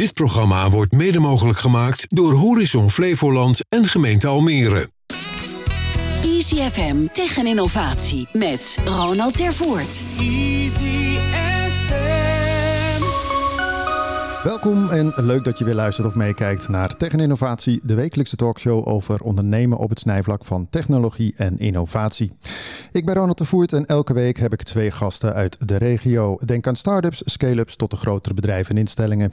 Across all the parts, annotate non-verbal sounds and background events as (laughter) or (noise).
Dit programma wordt mede mogelijk gemaakt door Horizon Flevoland en gemeente Almere. Easy FM tegen innovatie met Ronald Tervoort. Easy. Welkom en leuk dat je weer luistert of meekijkt naar Tech de wekelijkse talkshow over ondernemen op het snijvlak van technologie en innovatie. Ik ben Ronald de Voert en elke week heb ik twee gasten uit de regio. Denk aan start-ups, scale-ups tot de grotere bedrijven en instellingen.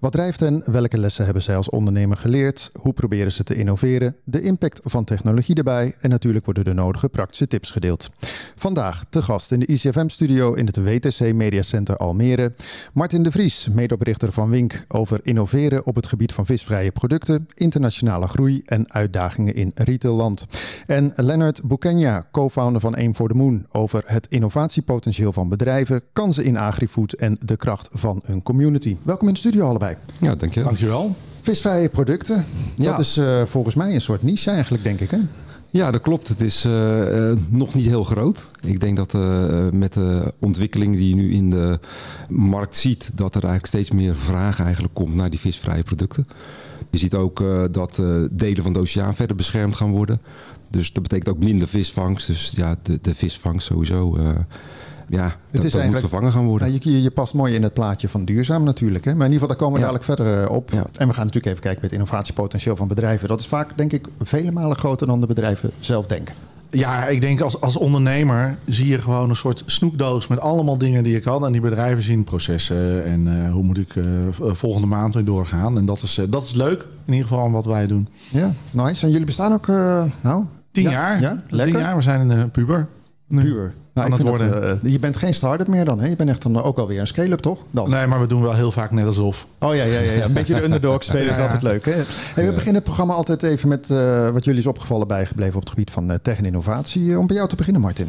Wat drijft hen? Welke lessen hebben zij als ondernemer geleerd? Hoe proberen ze te innoveren? De impact van technologie erbij en natuurlijk worden de nodige praktische tips gedeeld. Vandaag te gast in de ICFM-studio in het WTC Media Center Almere. Martin de Vries, medeoprichter van Wink, over innoveren op het gebied van visvrije producten, internationale groei en uitdagingen in retailland. En Leonard Boukenja, co-founder van Aim for the Moon, over het innovatiepotentieel van bedrijven, kansen in agrifood en de kracht van een community. Welkom in de studio allebei. Ja, dankjewel. Dankjewel. Visvrije producten, Ja. dat is eh, volgens mij een soort niche eigenlijk, denk ik. Hè? Ja, dat klopt. Het is eh, eh, nog niet heel groot. Ik denk dat eh, met de ontwikkeling die je nu in de markt ziet, dat er eigenlijk steeds meer vraag eigenlijk komt naar die visvrije producten. Je ziet ook eh, dat eh, delen van de oceaan verder beschermd gaan worden. Dus dat betekent ook minder visvangst. Dus ja, de, de visvangst sowieso. Ja, dat, dat moet eigenlijk- vervangen gaan worden. Nou, je, je past mooi in het plaatje van duurzaam natuurlijk. Hè? Maar in ieder geval, daar komen we Ja. dadelijk verder eh, op. Ja. En we gaan natuurlijk even kijken met het innovatiepotentieel van bedrijven. Dat is vaak, denk ik, vele malen groter dan de bedrijven zelf denken. Ja, ik denk als, als ondernemer zie je gewoon een soort snoekdoos met allemaal dingen die je kan. En die bedrijven zien processen en eh, hoe moet ik eh, volgende maand weer doorgaan. En dat is, dat is leuk, in ieder geval wat wij doen. Ja, nice. En jullie bestaan ook, eh, nou... Tien ja, jaar. Ja, Tien lekker. jaar, we zijn een puber. Nu. Puur. Nou, ik het vind dat, eh, je bent geen start-up meer dan, hè? Je bent echt dan ook alweer een scale-up, toch? Dan. Nee, maar we doen wel heel vaak net alsof. Oh ja, ja, ja, ja. Een beetje de underdog spelen is (laughs) Ja, altijd leuk. Hè? Hey, we beginnen het programma altijd even met eh, wat jullie is opgevallen bijgebleven op het gebied van eh, tech en innovatie. Om bij jou te beginnen, Martin.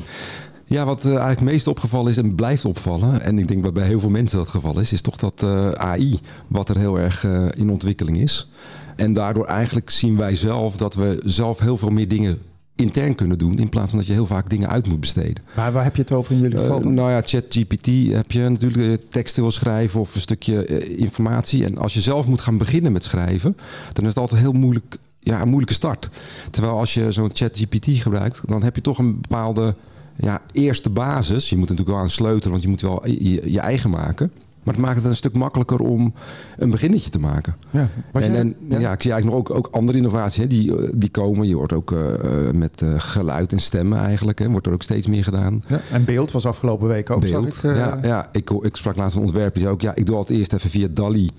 Ja, wat eigenlijk het meest opgevallen is en blijft opvallen, en ik denk wat bij heel veel mensen dat geval is, is toch dat eh, AI, wat er heel erg in ontwikkeling is. En daardoor eigenlijk zien wij zelf dat we zelf heel veel meer dingen intern kunnen doen, in plaats van dat je heel vaak dingen uit moet besteden. Waar, waar heb je het over in jullie geval Eh, dan? nou ja, ChatGPT heb je natuurlijk eh, teksten wil schrijven of een stukje eh, informatie. En als je zelf moet gaan beginnen met schrijven, dan is het altijd heel moeilijk, ja, een moeilijke start. Terwijl als je zo'n ChatGPT gebruikt, dan heb je toch een bepaalde ja, eerste basis. Je moet natuurlijk wel aan sleutelen, want je moet wel je, je eigen maken. Maar het maakt het een stuk makkelijker om een beginnetje te maken. Ja, En, en ja. ik zie eigenlijk nog ook, ook andere innovaties hè, die, eh, die komen. Je hoort ook eh, eh, met geluid en stemmen eigenlijk. Hè, wordt er ook steeds meer gedaan. Ja, en beeld was afgelopen week ook, Beeld. ik. ja, ja ik, ik sprak laatst een ontwerper die zei ook... ja, ik doe altijd eerst even via DALI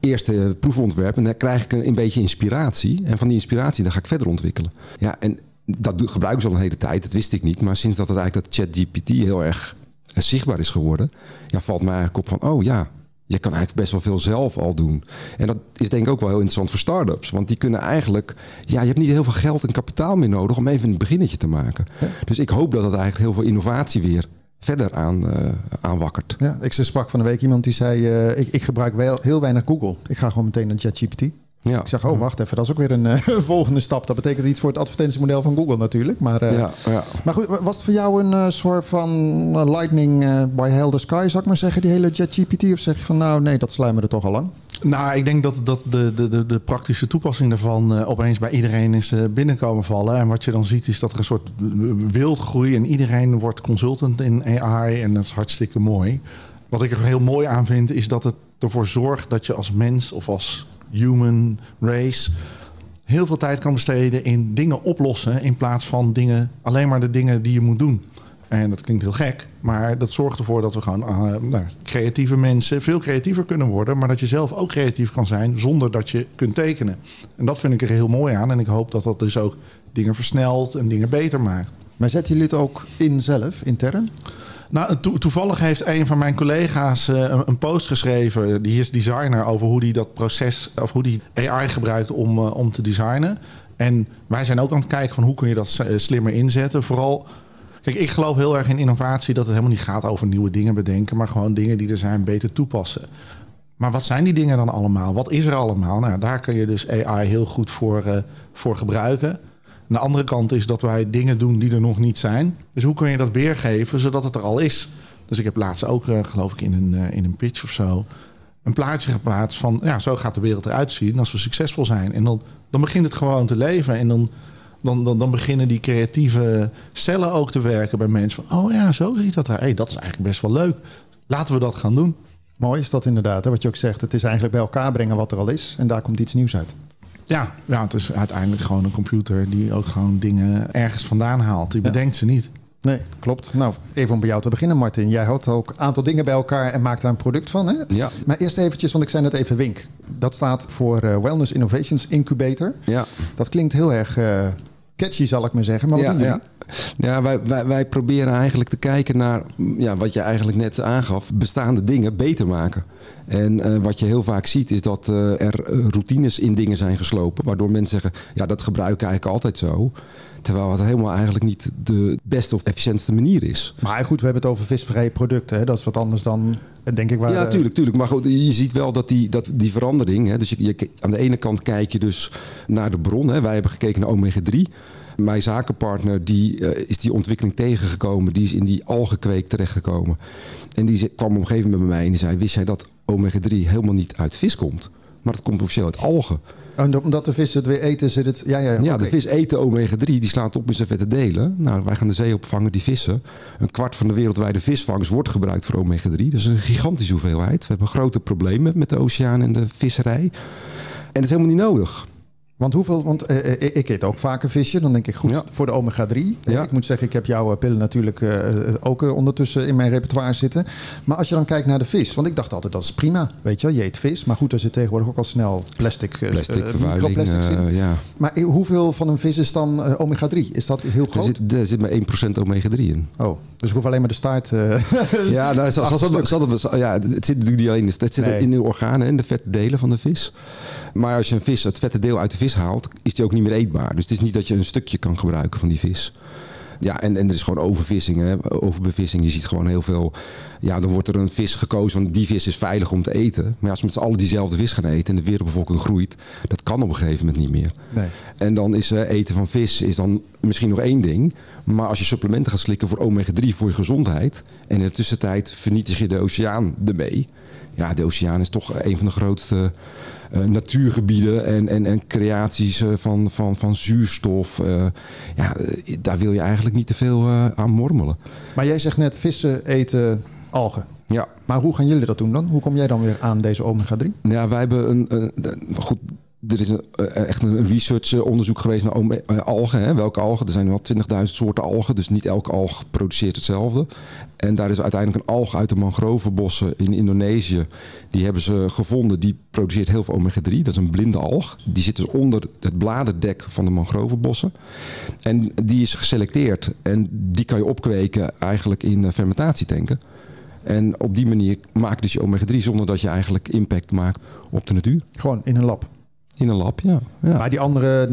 eerste proefontwerp... en dan krijg ik een, een beetje inspiratie. En van die inspiratie dan ga ik verder ontwikkelen. Ja, en dat gebruiken ze al een hele tijd, dat wist ik niet. Maar sinds dat het eigenlijk dat ChatGPT heel erg zichtbaar is geworden... Ja, valt mij eigenlijk op van, oh ja... Je kan eigenlijk best wel veel zelf al doen. En dat is denk ik ook wel heel interessant voor start-ups. Want die kunnen eigenlijk... Ja, je hebt niet heel veel geld en kapitaal meer nodig... om even een beginnetje te maken. Dus ik hoop dat het eigenlijk heel veel innovatie weer verder aan, eh, aanwakkert. Ja, ik sprak van de week iemand die zei: eh, ik, ik gebruik wel heel weinig Google. Ik ga gewoon meteen naar ChatGPT. Ja. Ik zeg: Oh, wacht even, dat is ook weer een eh, (laughs) volgende stap. Dat betekent iets voor het advertentiemodel van Google natuurlijk. Maar, eh, ja, ja. maar goed, was het voor jou een eh, soort van lightning eh, by hell the sky, zou ik maar zeggen, die hele ChatGPT? Of zeg je van nou, nee, dat sluimerde toch al lang? Nou, ik denk dat, dat de, de, de, de praktische toepassing daarvan opeens bij iedereen is binnenkomen vallen. En wat je dan ziet is dat er een soort wildgroei en iedereen wordt consultant in AI en dat is hartstikke mooi. Wat ik er heel mooi aan vind is dat het ervoor zorgt dat je als mens of als human race heel veel tijd kan besteden in dingen oplossen in plaats van dingen, alleen maar de dingen die je moet doen. En dat klinkt heel gek, maar dat zorgt ervoor dat we gewoon eh, nou, creatieve mensen veel creatiever kunnen worden. Maar dat je zelf ook creatief kan zijn zonder dat je kunt tekenen. En dat vind ik er heel mooi aan. En ik hoop dat dat dus ook dingen versnelt en dingen beter maakt. Maar zetten jullie het ook in zelf, intern? Nou, to- toevallig heeft een van mijn collega's eh, een, post geschreven. Die is designer over hoe die dat proces of hoe die AI gebruikt om, eh, om te designen. En wij zijn ook aan het kijken van hoe kun je dat eh, slimmer inzetten. Vooral, kijk, ik geloof heel erg in innovatie dat het helemaal niet gaat over nieuwe dingen bedenken, maar gewoon dingen die er zijn beter toepassen. Maar wat zijn die dingen dan allemaal? Wat is er allemaal? Nou, daar kun je dus AI heel goed voor, voor gebruiken. De andere kant is dat wij dingen doen die er nog niet zijn. Dus hoe kun je dat weergeven zodat het er al is? Dus ik heb laatst ook, eh, geloof ik, in een, eh, in een pitch of zo... een plaatje geplaatst van ja, zo gaat de wereld eruit zien als we succesvol zijn. En dan, dan begint het gewoon te leven. En dan, dan, dan, dan beginnen die creatieve cellen ook te werken bij mensen. Van, oh ja, zo ziet dat er. Hey, dat is eigenlijk best wel leuk. Laten we dat gaan doen. Mooi is dat inderdaad, hè? wat je ook zegt. Het is eigenlijk bij elkaar brengen wat er al is. En daar komt iets nieuws uit. Ja, ja, het is uiteindelijk gewoon een computer die ook gewoon dingen ergens vandaan haalt. Die bedenkt ze niet. Nee, klopt. Nou, even om bij jou te beginnen, Martin. Jij houdt ook een aantal dingen bij elkaar en maakt daar een product van. Hè? Ja. Maar eerst eventjes, want ik zei net even Wink. Dat staat voor eh, Wellness Innovations Incubator. Ja. Dat klinkt heel erg eh, catchy, zal ik maar zeggen. Maar wat ja, doen jullie? ja. ja wij, wij, wij proberen eigenlijk te kijken naar ja, wat je eigenlijk net aangaf, bestaande dingen beter maken. En eh, wat je heel vaak ziet is dat eh, er eh, routines in dingen zijn geslopen, waardoor mensen zeggen, ja dat gebruik ik eigenlijk altijd zo. Terwijl het helemaal eigenlijk niet de beste of efficiëntste manier is. Maar goed, we hebben het over visvrije producten. Hè? Dat is wat anders dan, denk ik, waar... Ja, tuurlijk, tuurlijk. Maar goed, je ziet wel dat die, dat die verandering. Hè, dus je, je, aan de ene kant kijk je dus naar de bron. Hè. Wij hebben gekeken naar omega-3. Mijn zakenpartner die, eh, is die ontwikkeling tegengekomen. Die is in die algenkweek terechtgekomen. En die kwam op een gegeven moment bij mij en die zei... wist jij dat omega-3 helemaal niet uit vis komt? Maar het komt officieel uit algen. En omdat de vissen het weer eten, zit het... Ja, ja, Ja, oké. de vis eten omega-3, die slaat op in zijn vette delen. Nou, wij gaan de zee opvangen, die vissen. Een kwart van de wereldwijde visvangst wordt gebruikt voor omega-3. Dat is een gigantische hoeveelheid. We hebben grote problemen met de oceaan en de visserij. En dat is helemaal niet nodig. Want hoeveel, want eh, eh, ik eet ook vaak een visje. Dan denk ik goed Ja. voor de omega-3. Eh, Ja. Ik moet zeggen, ik heb jouw eh, pillen natuurlijk eh, eh, ook eh, ondertussen in mijn repertoire zitten. Maar als je dan kijkt naar de vis, want ik dacht altijd dat is prima. Weet je, wel, je eet vis. Maar goed, er zit tegenwoordig ook al snel plastic, eh, Plastic eh, microplastics in. eh, ja. Maar eh, hoeveel van een vis is dan eh, omega-3? Is dat heel Er groot? zit, er zit maar 1% omega-3 in. Oh, dus ik hoef alleen maar de staart. eh, (laughs) Ja, nou, zal, zal, zal, ja, het zit natuurlijk niet alleen in de, het zit Nee. in de organen en de vette delen van de vis. Maar als je een vis, het vette deel uit de vis haalt, is die ook niet meer eetbaar. Dus het is niet dat je een stukje kan gebruiken van die vis. Ja, en, en er is gewoon overvissing, hè? overbevissing. Je ziet gewoon heel veel. Ja, dan wordt er een vis gekozen, want die vis is veilig om te eten. Maar ja, als we met z'n allen diezelfde vis gaan eten en de wereldbevolking groeit, dat kan op een gegeven moment niet meer. Nee. En dan is eh, eten van vis is dan misschien nog één ding. Maar als je supplementen gaat slikken voor omega-3 voor je gezondheid. En in de tussentijd vernietig je de oceaan ermee. Ja, de oceaan is toch een van de grootste natuurgebieden en, en, en creaties eh, van, van, van zuurstof. Eh, ja, eh, daar wil je eigenlijk niet te veel eh, aan mormelen. maar jij zegt net, vissen eten algen. Ja, Maar hoe gaan jullie dat doen dan? Hoe kom jij dan weer aan deze omega-3? Ja, wij hebben een, een- een- goed. Er is eh, echt een research eh, onderzoek geweest naar eh, algen. Hè? Welke algen? Er zijn wel 20.000 soorten algen, dus niet elke alg produceert hetzelfde. En daar is uiteindelijk een alg uit de mangrovenbossen in Indonesië. Die hebben ze gevonden. Die produceert heel veel omega-3. Dat is een blinde alg. Die zit dus onder het bladerdek van de mangrovenbossen. En die is geselecteerd. En die kan je opkweken eigenlijk in fermentatietanken. En op die manier maak dus je omega-3 zonder dat je eigenlijk impact maakt op de natuur. Gewoon in een lab. In een lab, ja. ja. Maar die andere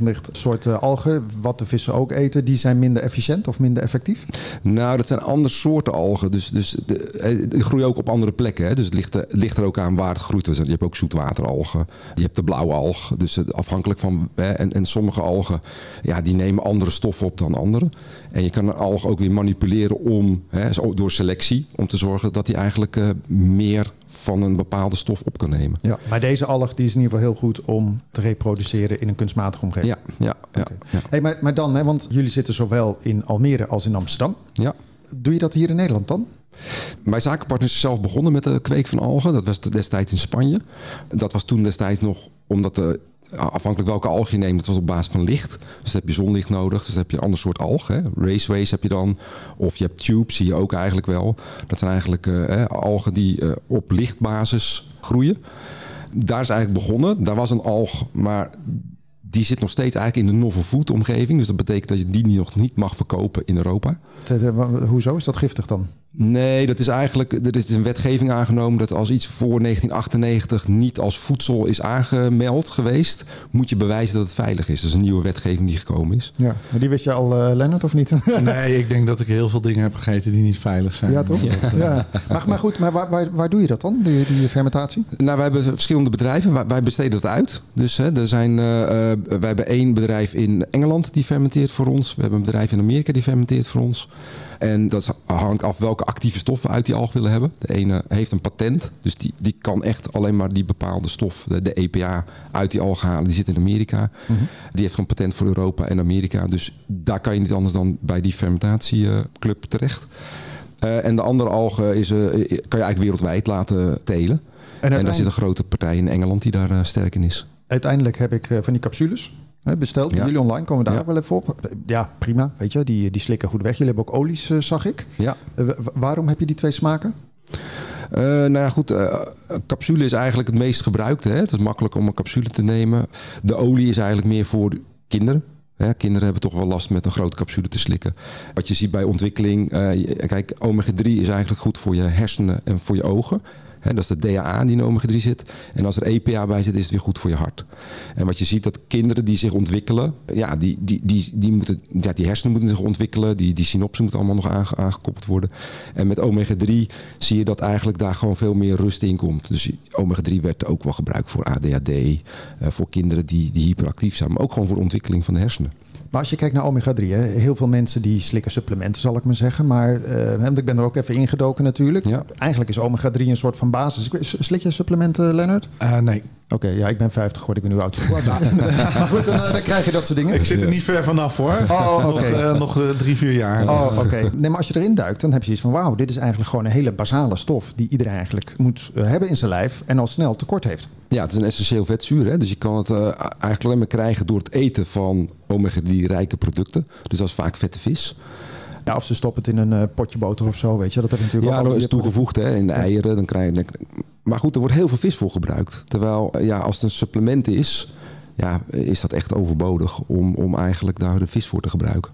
19.999 soorten algen, wat de vissen ook eten, die zijn minder efficiënt of minder effectief? Nou, dat zijn andere soorten algen. Dus, dus de, eh, die groeien ook op andere plekken. Hè. Dus het ligt, er, het ligt er ook aan waar het groeit. Dus je hebt ook zoetwateralgen. Je hebt de blauwe alg. Dus eh, afhankelijk van... Hè, en, en sommige algen, ja, die nemen andere stoffen op dan andere. En je kan een alg ook weer manipuleren om... Hè, door selectie, om te zorgen dat die eigenlijk eh, meer van een bepaalde stof op kan nemen. Ja. Maar deze alg die is in ieder geval heel goed om te reproduceren in een kunstmatige omgeving. Ja, ja, ja. ja. Hey, maar, maar dan, hè, want jullie zitten zowel in Almere als in Amsterdam. ja. Doe je dat hier in Nederland dan? Mijn zakenpartner is zelf begonnen met de kweek van algen. Dat was destijds in Spanje. Dat was toen destijds nog omdat de afhankelijk welke alg je neemt, dat was op basis van licht. Dus dan heb je zonlicht nodig. Dus dan heb je een ander soort alg. Hè. Raceways heb je dan. Of je hebt tubes, zie je ook eigenlijk wel. Dat zijn eigenlijk eh, algen die eh, op lichtbasis groeien. Daar is eigenlijk begonnen. Daar was een alg, maar die zit nog steeds eigenlijk in de novel food omgeving. Dus dat betekent dat je die nog niet mag verkopen in Europa. Hoezo is dat giftig dan? Nee, dat is eigenlijk. Er is een wetgeving aangenomen dat als iets voor 1998 niet als voedsel is aangemeld geweest, moet je bewijzen dat het veilig is. Dat is een nieuwe wetgeving die gekomen is. Ja, maar die wist je al, eh Lennart, of niet? (laughs) Nee, ik denk dat ik heel veel dingen heb gegeten die niet veilig zijn. ja, toch? Ja. Maar, maar goed, maar waar, waar, waar doe je dat dan, die, die fermentatie? Nou, wij hebben verschillende bedrijven. Wij, wij besteden dat uit. Dus hè, er zijn, eh, eh, wij hebben één bedrijf in Engeland die fermenteert voor ons. We hebben een bedrijf in Amerika die fermenteert voor ons. En dat hangt af welke actieve stoffen uit die alg willen hebben. De ene heeft een patent, dus die, die kan echt alleen maar die bepaalde stof, de, de EPA, uit die alg halen. Die zit in Amerika. Die heeft gewoon patent voor Europa en Amerika. Dus daar kan je niet anders dan bij die fermentatieclub terecht. Eh, en de andere algen is, eh, kan je eigenlijk wereldwijd laten telen. En, daar uiteindelijk- zit een grote partij in Engeland die daar eh, sterk in is. Uiteindelijk heb ik eh, van die capsules besteld. Bij Ja. jullie online komen we daar Ja. wel even op. Ja, prima. Weet je, die, die slikken goed weg. Jullie hebben ook olies, eh, zag ik. Ja. Eh, wa- waarom heb je die twee smaken? Eh, nou ja, goed. capsule is eigenlijk het meest gebruikte. Hè? Het is makkelijk om een capsule te nemen. De olie is eigenlijk meer voor kinderen. Hè? Kinderen hebben toch wel last met een grote capsule te slikken. Wat je ziet bij ontwikkeling. kijk, omega-3 is eigenlijk goed voor je hersenen en voor je ogen. Dat is de DHA die in omega-3 zit. En als er EPA bij zit, is het weer goed voor je hart. En wat je ziet, dat kinderen die zich ontwikkelen... Ja, die, die, die, die, moeten, ja, die hersenen moeten zich ontwikkelen. Die, die synapsen moeten allemaal nog aange- aangekoppeld worden. En met omega-3 zie je dat eigenlijk daar gewoon veel meer rust in komt. Dus omega-3 werd ook wel gebruikt voor ADHD. eh, voor kinderen die, die hyperactief zijn. Maar ook gewoon voor de ontwikkeling van de hersenen. Maar als je kijkt naar omega-3, hè, heel veel mensen die slikken supplementen, zal ik maar zeggen. Maar eh, want ik ben er ook even ingedoken natuurlijk. Ja. Eigenlijk is omega-3 een soort van basis. Slik je supplementen, Leonard? Eh, nee, Oké, ja, ik ben 50 geworden, ik ben nu oud. (laughs) maar goed, dan, eh, dan krijg je dat soort dingen. ik zit er niet ver vanaf hoor. Oh, nog, eh, nog drie, vier jaar. Oh, oké. Nee, maar als je erin duikt, dan heb je iets van... wauw, dit is eigenlijk gewoon een hele basale stof... die iedereen eigenlijk moet hebben in zijn lijf... en al snel tekort heeft. Ja, het is een essentieel vetzuur. Hè? Dus je kan het eh, eigenlijk alleen maar krijgen door het eten van omega-3-rijke producten. Dus dat is vaak vette vis. Ja, of ze stoppen het in een eh, potje boter of zo, weet je. Dat heeft natuurlijk Ja, ook dat is toegevoegd hè, in de eieren. Dan krijg je, maar goed, er wordt heel veel vis voor gebruikt. Terwijl ja, als het een supplement is, ja, is dat echt overbodig om, om eigenlijk daar de vis voor te gebruiken.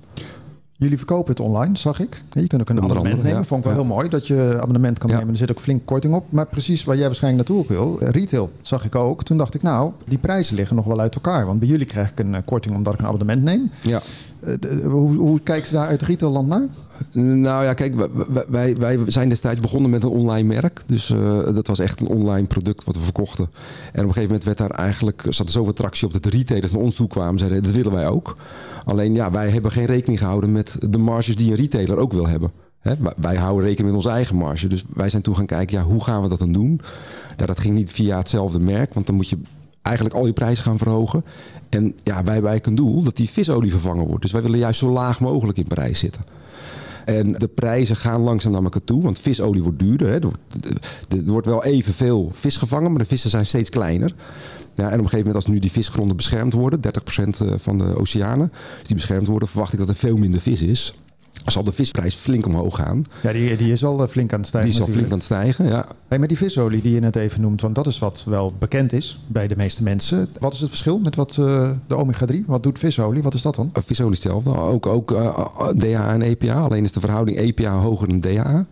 Jullie verkopen het online, zag ik. Je kunt ook een abonnement andere, nemen. ja. Vond ik wel Ja. heel mooi dat je abonnement kan Ja. nemen. Er zit ook flink korting op. Maar precies waar jij waarschijnlijk naartoe wil. eh, Retail zag ik ook. Toen dacht ik, nou, die prijzen liggen nog wel uit elkaar. Want bij jullie krijg ik een eh, korting omdat ik een abonnement neem. Ja. Eh, de- hoe, hoe kijken ze daar uit retailland naar? Nou ja, kijk, wij- wij, zijn destijds begonnen met een online merk. Dus eh, dat was echt een online product wat we verkochten. En op een gegeven moment werd daar eigenlijk, zat er zoveel tractie op dat de retailers naar ons toe kwamen en zeiden, dat willen wij ook. Alleen ja, wij hebben geen rekening gehouden met de marges die een retailer ook wil hebben. Wij houden rekening met onze eigen marge. Dus wij zijn toen gaan kijken, ja, hoe gaan we dat dan doen? Nou, dat ging niet via hetzelfde merk, want dan moet je eigenlijk al je prijzen gaan verhogen. En ja, wij hebben eigenlijk een doel dat die visolie vervangen wordt. Dus wij willen juist zo laag mogelijk in prijs zitten. En de prijzen gaan langzaam naar elkaar toe, want visolie wordt duurder. Hè. Er, wordt, er wordt wel evenveel vis gevangen, maar de vissen zijn steeds kleiner. Ja, en op een gegeven moment, als nu die visgronden beschermd worden, 30% van de oceanen, die beschermd worden, verwacht ik dat er veel minder vis is. Zal de visprijs flink omhoog gaan. Ja, die, die is al eh, flink aan het stijgen Die is al flink aan het stijgen. Ja. Hey, maar die visolie die je net even noemt, want dat is wat wel bekend is bij de meeste mensen. Wat is het verschil met wat eh, de omega-3? Wat doet visolie? Wat is dat dan? Visolie hetzelfde. Ook, ook eh, DHA en EPA. Alleen is de verhouding EPA hoger dan DHA.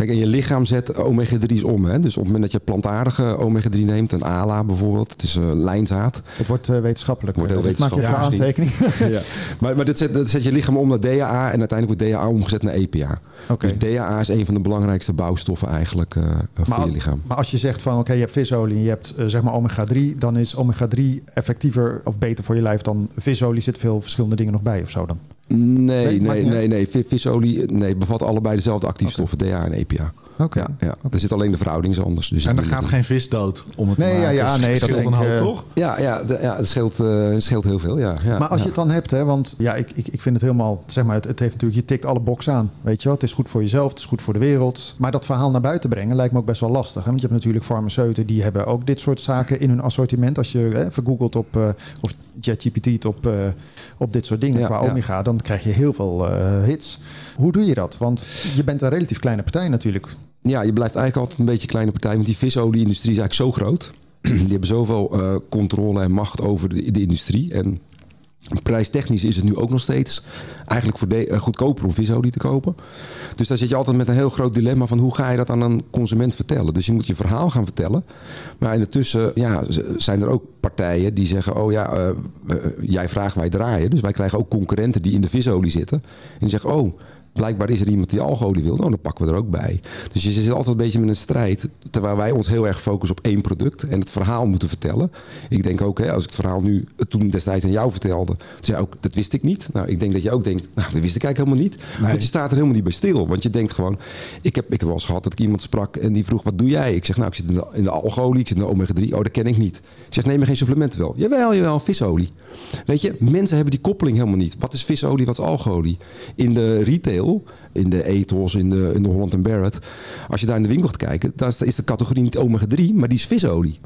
Kijk, en je lichaam zet omega-3's om. Hè? Dus op het moment dat je plantaardige omega-3 neemt, een ALA bijvoorbeeld, het is eh, lijnzaad. Het wordt eh, wetenschappelijk. Wordt Ik maak je aantekening. (laughs) Ja. Maar, maar dit zet, dat zet je lichaam om naar DHA en uiteindelijk wordt DHA omgezet naar EPA. Dus DHA is een van de belangrijkste bouwstoffen eigenlijk eh, voor Maar, je lichaam. maar als je zegt van oké, je hebt visolie en je hebt eh, zeg maar omega-3, dan is omega-3 effectiever of beter voor je lijf dan visolie. Zit veel verschillende dingen nog bij of zo dan? Nee, Nee, nee, nee, Visolie nee, bevat allebei dezelfde actiefstoffen, DHA en EPA. Oké. Ja, ja. Er zit alleen de verhouding is anders. Dus En er gaat geen vis dood om het Nee, te ja, maken. ja, nee, dat scheelt denk een hoop, eh, toch? Ja, ja, de- ja het scheelt, eh, scheelt heel veel. Ja, ja, Maar als ja. je het dan hebt, hè, want ja, ik, ik, ik vind het helemaal, zeg maar, het, het heeft natuurlijk, je tikt alle boxen aan. Weet je wel, het is goed voor jezelf, het is goed voor de wereld. Maar dat verhaal naar buiten brengen lijkt me ook best wel lastig. Hè? Want je hebt natuurlijk farmaceuten die hebben ook dit soort zaken in hun assortiment. Als je hè, vergoogelt op, eh, of ChatGPT op, eh, op dit soort dingen Ja, qua ja. omega, dan krijg je heel veel eh, hits. Hoe doe je dat? Want je bent een relatief kleine partij natuurlijk. Ja, je blijft eigenlijk altijd een beetje een kleine partij. Want die visolie-industrie is eigenlijk zo groot. (clears throat) Die hebben zoveel eh, controle en macht over de, de industrie. En prijstechnisch is het nu ook nog steeds eigenlijk eh, goedkoper om visolie te kopen. Dus daar zit je altijd met een heel groot dilemma van hoe ga je dat aan een consument vertellen. Dus je moet je verhaal gaan vertellen. Maar intussen ja, zijn er ook partijen die zeggen... oh ja, eh, jij vraagt, wij draaien. Dus wij krijgen ook concurrenten die in de visolie zitten. En die zeggen, oh, blijkbaar is er iemand die algolie wil. Nou, dan pakken we er ook bij. Dus je zit altijd een beetje met een strijd. Terwijl wij ons heel erg focussen op één product en het verhaal moeten vertellen. Ik denk ook, hè, als ik het verhaal nu toen destijds aan jou vertelde, toen zei je ook, dat wist ik niet. Nou, ik denk dat je ook denkt, nou, dat wist ik eigenlijk helemaal niet. Want je staat er helemaal niet bij stil. Want je denkt gewoon, ik heb, ik heb wel eens gehad dat ik iemand sprak en die vroeg, wat doe jij? Ik zeg, nou, ik zit in de, in de algolie, ik zit in de omega-3. Oh, dat ken ik niet. Ik zeg, neem maar geen supplementen wel. Jawel, jawel, visolie. Weet je, mensen hebben die koppeling helemaal niet. Wat is visolie, wat is algolie? In de retail, in de ethos, in de, in de Holland Barrett. Als je daar in de winkel gaat kijken, dan is de categorie niet omega-3, maar die is visolie.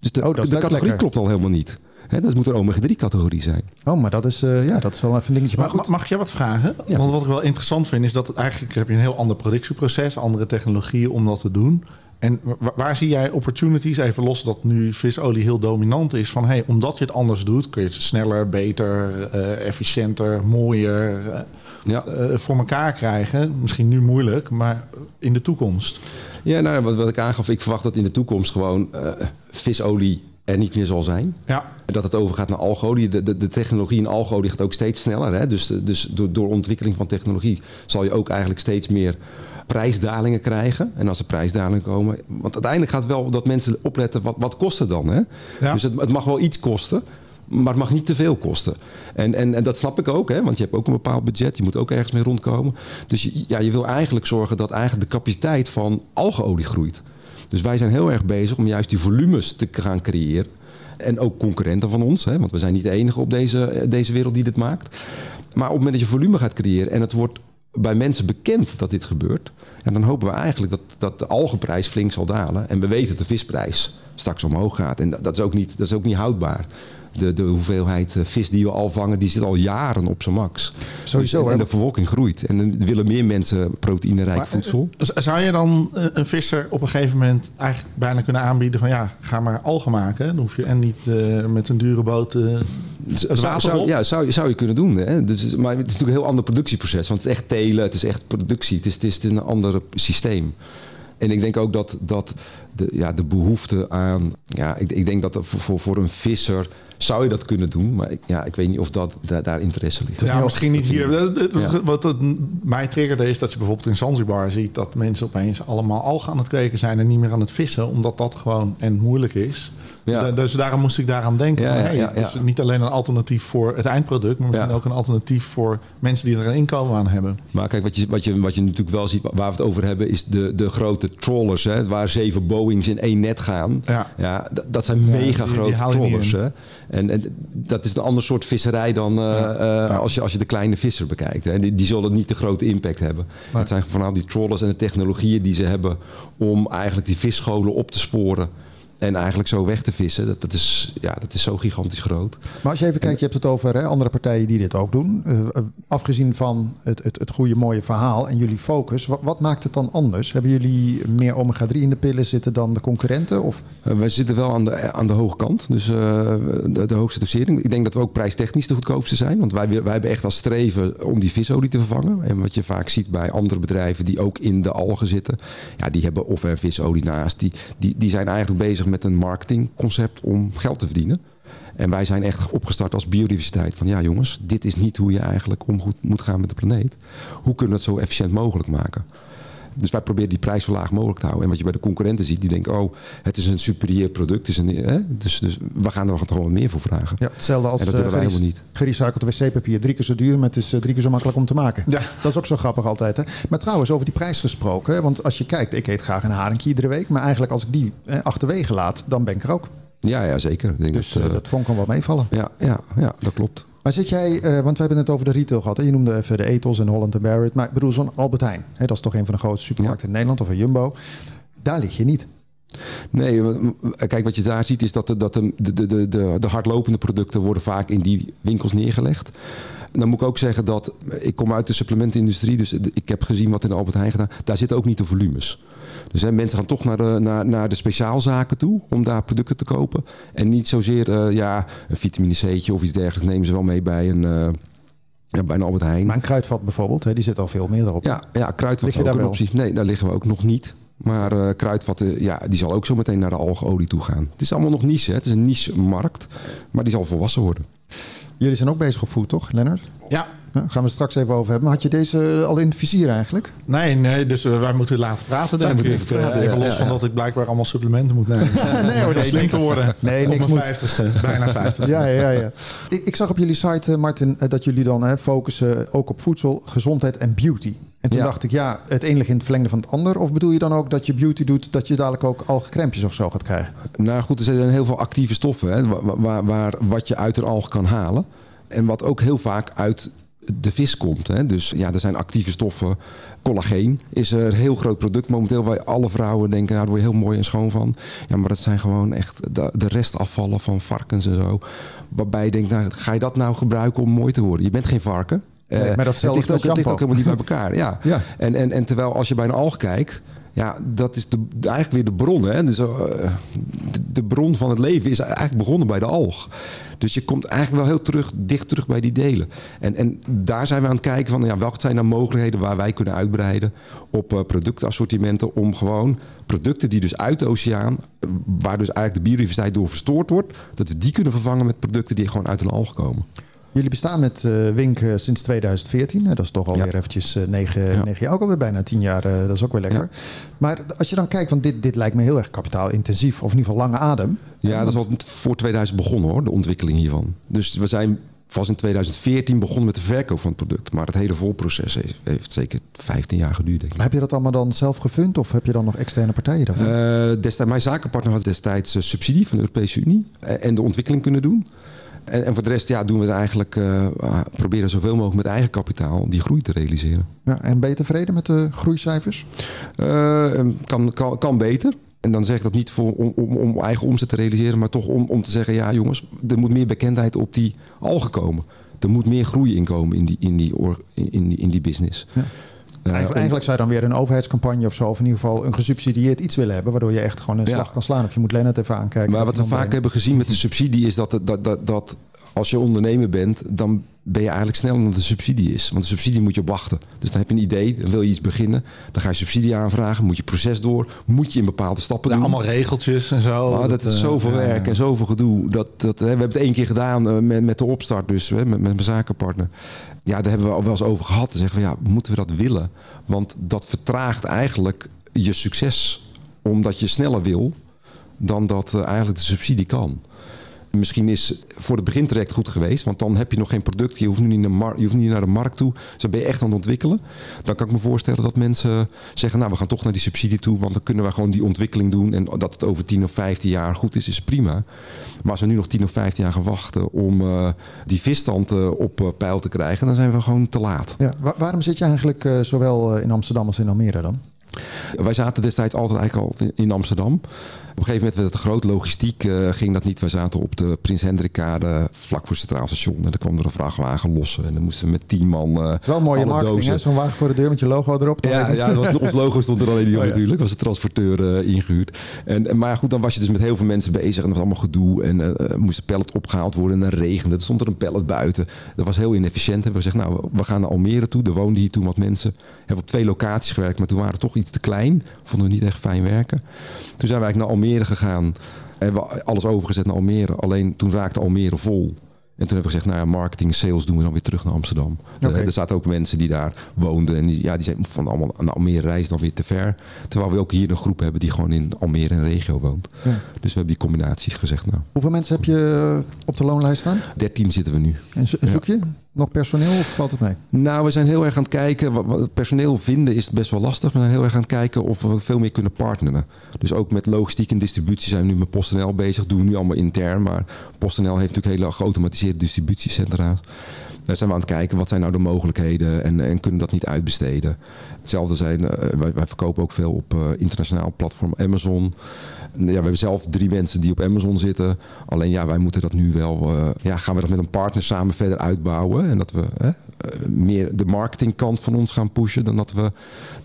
Dus de, Oh, de categorie lekker. klopt al helemaal niet. Hè, dat moet een omega-3 categorie zijn. Oh, maar dat is, eh, ja, dat is wel even een dingetje. Maar Maar, goed, mag ik jou wat vragen? Ja. Want wat ik wel interessant vind is dat het eigenlijk heb je een heel ander productieproces, andere technologieën om dat te doen. En wa- waar zie jij opportunities, even los dat nu visolie heel dominant is, van hey, omdat je het anders doet, kun je het sneller, beter, eh, efficiënter, mooier eh, Ja. eh, voor elkaar krijgen. Misschien nu moeilijk, maar in de toekomst. Ja, nou, wat, wat ik aangaf, ik verwacht dat in de toekomst gewoon eh, visolie er niet meer zal zijn. Ja, Dat het overgaat naar algolie. De, de, de technologie in algolie gaat ook steeds sneller. Hè? Dus, dus door, door ontwikkeling van technologie zal je ook eigenlijk steeds meer prijsdalingen krijgen. En als er prijsdalingen komen. Want uiteindelijk gaat wel dat mensen opletten, wat, wat kost het dan? Hè? Ja. Dus het, het mag wel iets kosten. Maar het mag niet te veel kosten. En, en, en dat snap ik ook, hè? want je hebt ook een bepaald budget. Je moet ook ergens mee rondkomen. Dus je, ja, je wil eigenlijk zorgen dat eigenlijk de capaciteit van algeolie groeit. Dus wij zijn heel erg bezig om juist die volumes te gaan creëren. En ook concurrenten van ons, hè? want we zijn niet de enige op deze, deze wereld die dit maakt. Maar op het moment dat je volume gaat creëren en het wordt bij mensen bekend dat dit gebeurt, en dan hopen we eigenlijk dat, dat de algeprijs flink zal dalen. En we weten dat de visprijs straks omhoog gaat. En dat is, ook niet, dat is ook niet houdbaar. De, de hoeveelheid eh, vis die we al vangen, die zit al jaren op zijn max. Sowieso, en, de verwolking groeit. En dan willen meer mensen proteïnerijk Maar, voedsel. eh, z- Zou je dan eh, een visser op een gegeven moment eigenlijk bijna kunnen aanbieden van ja, ga maar algen maken. Dan hoef je en niet met een dure boot het Zou, water zou- op. ja, zou, je- zou je kunnen doen. Hè? Dus, maar het is natuurlijk een heel ander productieproces. Want het is echt telen, het is echt productie. Het is, het is een ander systeem. En ik denk ook dat, dat de, ja, de behoefte aan... Ja, ik, ik denk dat voor, voor, voor een visser zou je dat kunnen doen. Maar ik, ja, ik weet niet of dat, daar, daar interesse ligt. Ja, misschien niet hier. Ja. Wat het mij triggerde is dat je bijvoorbeeld in Zanzibar ziet dat mensen opeens allemaal algen aan het kweken zijn en niet meer aan het vissen, omdat dat gewoon en moeilijk is. Ja. Da- Dus daarom moest ik daaraan denken. Ja, van, ja, hey, ja, Het is ja. niet alleen een alternatief voor het eindproduct, maar misschien Ja. ook een alternatief voor mensen die er een inkomen aan hebben. Maar kijk, wat je, wat, je, wat je natuurlijk wel ziet, waar we het over hebben, is de, de grote trawlers. Hè, waar zeven Boeings in één net gaan. Ja. d- dat zijn Ja, mega die- grote. Hè. En, en dat is een ander soort visserij dan eh, eh, als, je, als je de kleine visser bekijkt. Hè. Die, die zullen niet de grote impact hebben. Het zijn vooral die trawlers en de technologieën die ze hebben om eigenlijk die visscholen op te sporen. En eigenlijk zo weg te vissen. Dat, dat, is, ja, dat is zo gigantisch groot. Maar als je even kijkt, je hebt het over hè, andere partijen die dit ook doen. Eh, eh, afgezien van het, het, het goede mooie verhaal en jullie focus, wat, wat maakt het dan anders? Hebben jullie meer omega-3 in de pillen zitten dan de concurrenten? Of Uh, wij zitten wel aan de, aan de hoge kant, dus uh, de, de, hoogste dosering. Ik denk dat we ook prijstechnisch de goedkoopste zijn. Want wij, wij hebben echt als streven om die visolie te vervangen. En wat je vaak ziet bij andere bedrijven die ook in de algen zitten. Ja, die hebben of er visolie naast. Die, die, die zijn eigenlijk bezig met een marketingconcept om geld te verdienen. En wij zijn echt opgestart als biodiversiteit. Van ja jongens, dit is niet hoe je eigenlijk om moet gaan met de planeet. Hoe kunnen we het zo efficiënt mogelijk maken? Dus wij proberen die prijs zo laag mogelijk te houden. En wat je bij de concurrenten ziet, die denken: oh, het is een superieur product. Het is een, hè? Dus, dus we gaan er gewoon meer voor vragen. ja, hetzelfde als en dat eh, helemaal niet. gerecycled wc-papier. Drie keer zo duur, maar het is eh, drie keer zo makkelijk om te maken. Ja. Dat is ook zo grappig altijd. Hè? Maar trouwens, over die prijs gesproken. hè, Want als je kijkt, ik eet graag een haringje iedere week. Maar eigenlijk als ik die eh, achterwege laat, dan ben ik er ook. Ja, ja zeker. Ik denk Dus dat, eh, dat vond ik wel meevallen. ja, ja, ja, dat klopt. Maar zit jij, eh, want we hebben het over de retail gehad. Hè? Je noemde even de Ethos en Holland Barrett. Maar ik bedoel, zo'n Albert Heijn. Hè? Dat is toch een van de grootste supermarkten in Nederland. Of een Jumbo. Daar lig je niet. Nee, w- kijk, wat je daar ziet is dat, de, dat de, de, de, de, de hardlopende producten worden vaak in die winkels neergelegd. Dan moet ik ook zeggen dat ik kom uit de supplementenindustrie, dus ik heb gezien wat in Albert Heijn gedaan. Daar zitten ook niet de volumes. Dus hè, mensen gaan toch naar de, naar, naar de speciaalzaken toe om daar producten te kopen. En niet zozeer eh, ja, een vitamine C'tje of iets dergelijks nemen ze wel mee bij een, eh, ja, bij een Albert Heijn. Maar een kruidvat bijvoorbeeld, hè? die zit al veel meer erop. Ja, ja kruidvat is ook een optie. Nee, daar liggen we ook nog niet. Maar eh kruidvat, eh, ja, die zal ook zo meteen naar de algeolie toe gaan. Het is allemaal nog niche, hè? het is een niche markt. Maar die zal volwassen worden. Jullie zijn ook bezig op food, toch, Lennart? Ja, Nou, gaan we het straks even over hebben. Maar had je deze al in het vizier eigenlijk? Nee, nee, dus uh, wij moeten laten praten, denk ik. even praten, even ja, los ja, van ja. dat ik blijkbaar allemaal supplementen moet nemen. (laughs) Nee, hoor, slim niks- te worden. Nee, op niks mijn moet. vijftigste. Bijna (laughs) vijftigste. Ja, ja, ja. Ik, ik zag op jullie site, eh, Martin, eh, dat jullie dan hè, focussen ook op voedsel, gezondheid en beauty. En toen Ja. dacht ik, ja, het een ligt in het verlengde van het ander. Of bedoel je dan ook dat je beauty doet, dat je dadelijk ook algekrempjes of zo gaat krijgen? Nou goed, er zijn heel veel actieve stoffen hè, waar, waar, waar- wat je uit een alg kan halen. En wat ook heel vaak uit de vis komt. Hè. Dus ja, er zijn actieve stoffen. Collageen is een heel groot product momenteel waar alle vrouwen denken, nou, daar word je heel mooi en schoon van. Ja, maar dat zijn gewoon echt de, de restafvallen van varkens en zo. Waarbij je denkt, nou, ga je dat nou gebruiken om mooi te worden? Je bent geen varken. Nee, Eh, maar dat het ligt, ook, het ligt shampoo. ook helemaal niet bij elkaar. Ja. (laughs) Ja. En, en, en terwijl als je bij een alg kijkt, ja, dat is de, eigenlijk weer de bron. Hè? Dus, eh, de, de bron van het leven is eigenlijk begonnen bij de alg. Dus je komt eigenlijk wel heel terug, dicht terug bij die delen. En, en daar zijn we aan het kijken van, ja, welke zijn nou mogelijkheden waar wij kunnen uitbreiden op eh, productassortimenten om gewoon producten die dus uit de oceaan, waar dus eigenlijk de biodiversiteit door verstoord wordt, dat we die kunnen vervangen met producten die gewoon uit een alg komen. Jullie bestaan met eh, Wink eh, sinds 2014. hè, Dat is toch alweer Ja. eventjes eh, negen, Ja. negen jaar. Ook alweer bijna tien jaar. dat is ook weer lekker. Ja. Maar als je dan kijkt, want dit, dit lijkt me heel erg kapitaalintensief. Of in ieder geval lange adem. Ja, dat is al voor 2000 begonnen hoor, de ontwikkeling hiervan. Dus we zijn pas in 2014 begonnen met de verkoop van het product. Maar het hele volproces heeft, heeft zeker 15 jaar geduurd, denk ik. Heb je dat allemaal dan zelf gefund? Of heb je dan nog externe partijen daarvoor? Destijds, mijn zakenpartner had destijds subsidie van de Europese Unie en de ontwikkeling kunnen doen. En, en voor de rest ja, doen we er eigenlijk, eh, ah, proberen zoveel mogelijk met eigen kapitaal die groei te realiseren. Ja, en ben je tevreden met de groeicijfers? Eh, kan, kan, kan beter. En dan zeg ik dat niet voor, om, om, om eigen omzet te realiseren, maar toch om, om te zeggen: ja, jongens, er moet meer bekendheid op die algen komen. Er moet meer groei in komen in die, in die, in die, in die business. Ja. Eh, Eigenlijk, zou je dan weer een overheidscampagne of zo, of in ieder geval een gesubsidieerd iets willen hebben, waardoor je echt gewoon een slag kan slaan. Of je moet Lennart even aankijken. Maar wat we vaak hebben gezien met de subsidie is dat, dat, dat, dat als je ondernemer bent, dan ben je eigenlijk sneller dan de subsidie is. Want de subsidie moet je op wachten. Dus dan heb je een idee, dan wil je iets beginnen. Dan ga je subsidie aanvragen, moet je proces door, moet je in bepaalde stappen Ja, doen. allemaal regeltjes en zo. Ah, dat is eh, zoveel ja, werk en zoveel gedoe. Dat, dat, hè, we hebben het één keer gedaan eh, met, met de opstart, dus hè, met, met mijn zakenpartner. Ja, daar hebben we al wel eens over gehad. Dan zeggen we, ja, moeten we dat willen? Want dat vertraagt eigenlijk je succes. Omdat je sneller wil dan dat eh, eigenlijk de subsidie kan. Misschien is voor het begintraject goed geweest, want dan heb je nog geen product. Je hoeft, nu niet naar, mar- je hoeft niet naar de markt toe. Dus dan ben je echt aan het ontwikkelen. Dan kan ik me voorstellen dat mensen zeggen: Nou, we gaan toch naar die subsidie toe, want dan kunnen we gewoon die ontwikkeling doen. En dat het over 10 of 15 jaar goed is, is prima. Maar als we nu nog 10 of 15 jaar gaan wachten om eh, die visstand eh, op eh, peil te krijgen, dan zijn we gewoon te laat. Ja, wa- waarom zit je eigenlijk zowel in Amsterdam als in Almere dan? Wij zaten destijds altijd eigenlijk al in Amsterdam. Op een gegeven moment werd het groot. Logistiek eh, ging dat niet. Wij zaten op de Prins Hendrikkade vlak voor het Centraal Station. En dan kwam er een vrachtwagen lossen. En dan moesten we met tien man eh Het is wel mooie marketing, dozen- hè? Zo'n wagen voor de deur met je logo erop. Dan Ja, ja was, ons logo stond er alleen niet op Oh ja. natuurlijk. was de transporteur eh, ingehuurd. En, en- maar goed, dan was je dus met heel veel mensen bezig. En dat was allemaal gedoe. En eh, moest een pallet opgehaald worden. En dan regende. Er stond er een pallet buiten. Dat was heel inefficiënt. Hebben we gezegd, nou, we gaan naar Almere toe. Er woonden hier toen wat mensen. Hebben op twee locaties gewerkt. Maar toen waren we toch iets te klein. Vonden we niet echt fijn werken. Toen zijn we eigenlijk naar Almere gegaan. En we alles overgezet naar Almere. Alleen toen raakte Almere vol. En toen hebben we gezegd, nou ja, marketing sales doen we dan weer terug naar Amsterdam. Eh, er zaten ook mensen die daar woonden. En die, ja, die zeiden van allemaal naar Almere reizen dan weer te ver. Terwijl we ook hier een groep hebben die gewoon in Almere en regio woont. Ja. Dus we hebben die combinatie gezegd, nou, Hoeveel mensen heb je eh, op de loonlijst staan? 13 zitten we nu. En, zo- en zoek je nog personeel of valt het mee? Nou, we zijn heel erg aan het kijken. Personeel vinden is best wel lastig. We zijn heel erg aan het kijken of we veel meer kunnen partneren. Dus ook met logistiek en distributie zijn we nu met PostNL bezig. Doen we nu allemaal intern. Maar PostNL heeft natuurlijk hele geautomatiseerde distributiecentra's. Daar zijn we aan het kijken. Wat zijn nou de mogelijkheden? En, en kunnen we dat niet uitbesteden? Hetzelfde zijn, eh, wij, wij verkopen ook veel op eh, internationaal platform Amazon. Ja, we hebben zelf drie mensen die op Amazon zitten. Alleen ja, wij moeten dat nu wel. eh, ja, gaan we dat met een partner samen verder uitbouwen. En dat we eh, meer de marketingkant van ons gaan pushen dan dat we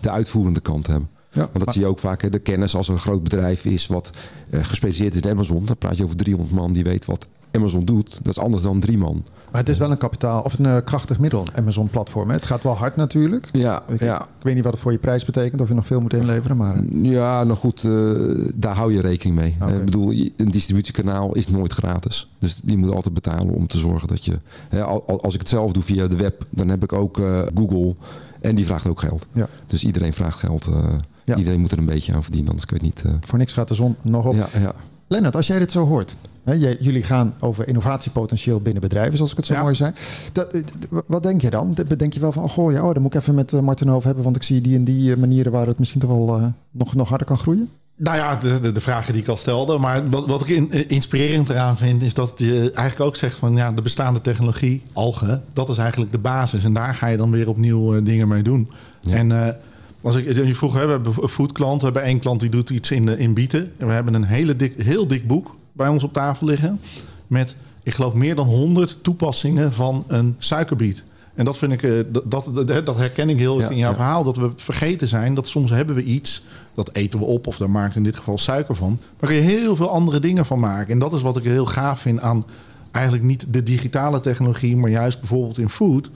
de uitvoerende kant hebben. Ja, Want dat maar- zie je ook vaak. Hè, de kennis als er een groot bedrijf is wat eh, gespecialiseerd is in Amazon. Dan praat je over 300 man die weet wat Amazon doet, dat is anders dan drie man. Maar het is wel een kapitaal of een uh, krachtig middel, Amazon-platform. Het gaat wel hard natuurlijk. Ja, ik, ja. ik weet niet wat het voor je prijs betekent, of je nog veel moet inleveren. Maar... Ja, nou goed, uh, daar hou je rekening mee. Okay. Ik bedoel, een distributiekanaal is nooit gratis. Dus die moet altijd betalen om te zorgen dat je... Hè, als ik het zelf doe via de web, dan heb ik ook uh, Google en die vraagt ook geld. Ja. Dus iedereen vraagt geld. Ja. Iedereen moet er een beetje aan verdienen, anders kun je het niet... Voor niks gaat de zon nog op. Ja, ja. Lennart, als jij dit zo hoort. Hè, jullie gaan over innovatiepotentieel binnen bedrijven, zoals ik het zo Ja. mooi zei. Dat, wat denk je dan? Denk je wel van, oh, goh, ja, oh, dan moet ik even met uh, Martin over hebben, want ik zie die en die uh, manieren waar het misschien toch wel uh, nog, nog harder kan groeien? Nou ja, de, de, de, vragen die ik al stelde. Maar wat, wat ik in, inspirerend eraan vind, is dat je eigenlijk ook zegt van ja, de bestaande technologie, algen, dat is eigenlijk de basis. En daar ga je dan weer opnieuw uh, dingen mee doen. Ja. En uh, als ik je vroeg, hè, we hebben een foodklant, we hebben één klant die doet iets in, in bieten. En we hebben een hele dik, heel dik boek bij ons op tafel liggen. Met, ik geloof, meer dan 100 toepassingen van een suikerbiet. En dat vind ik, uh, dat, dat, dat, herken ik heel Ja, in jouw ja. verhaal. Dat we vergeten zijn dat soms hebben we iets. Dat eten we op of daar maakt in dit geval suiker van. Maar kun je heel veel andere dingen van maken. En dat is wat ik heel gaaf vind aan eigenlijk niet de digitale technologie, maar juist bijvoorbeeld in food.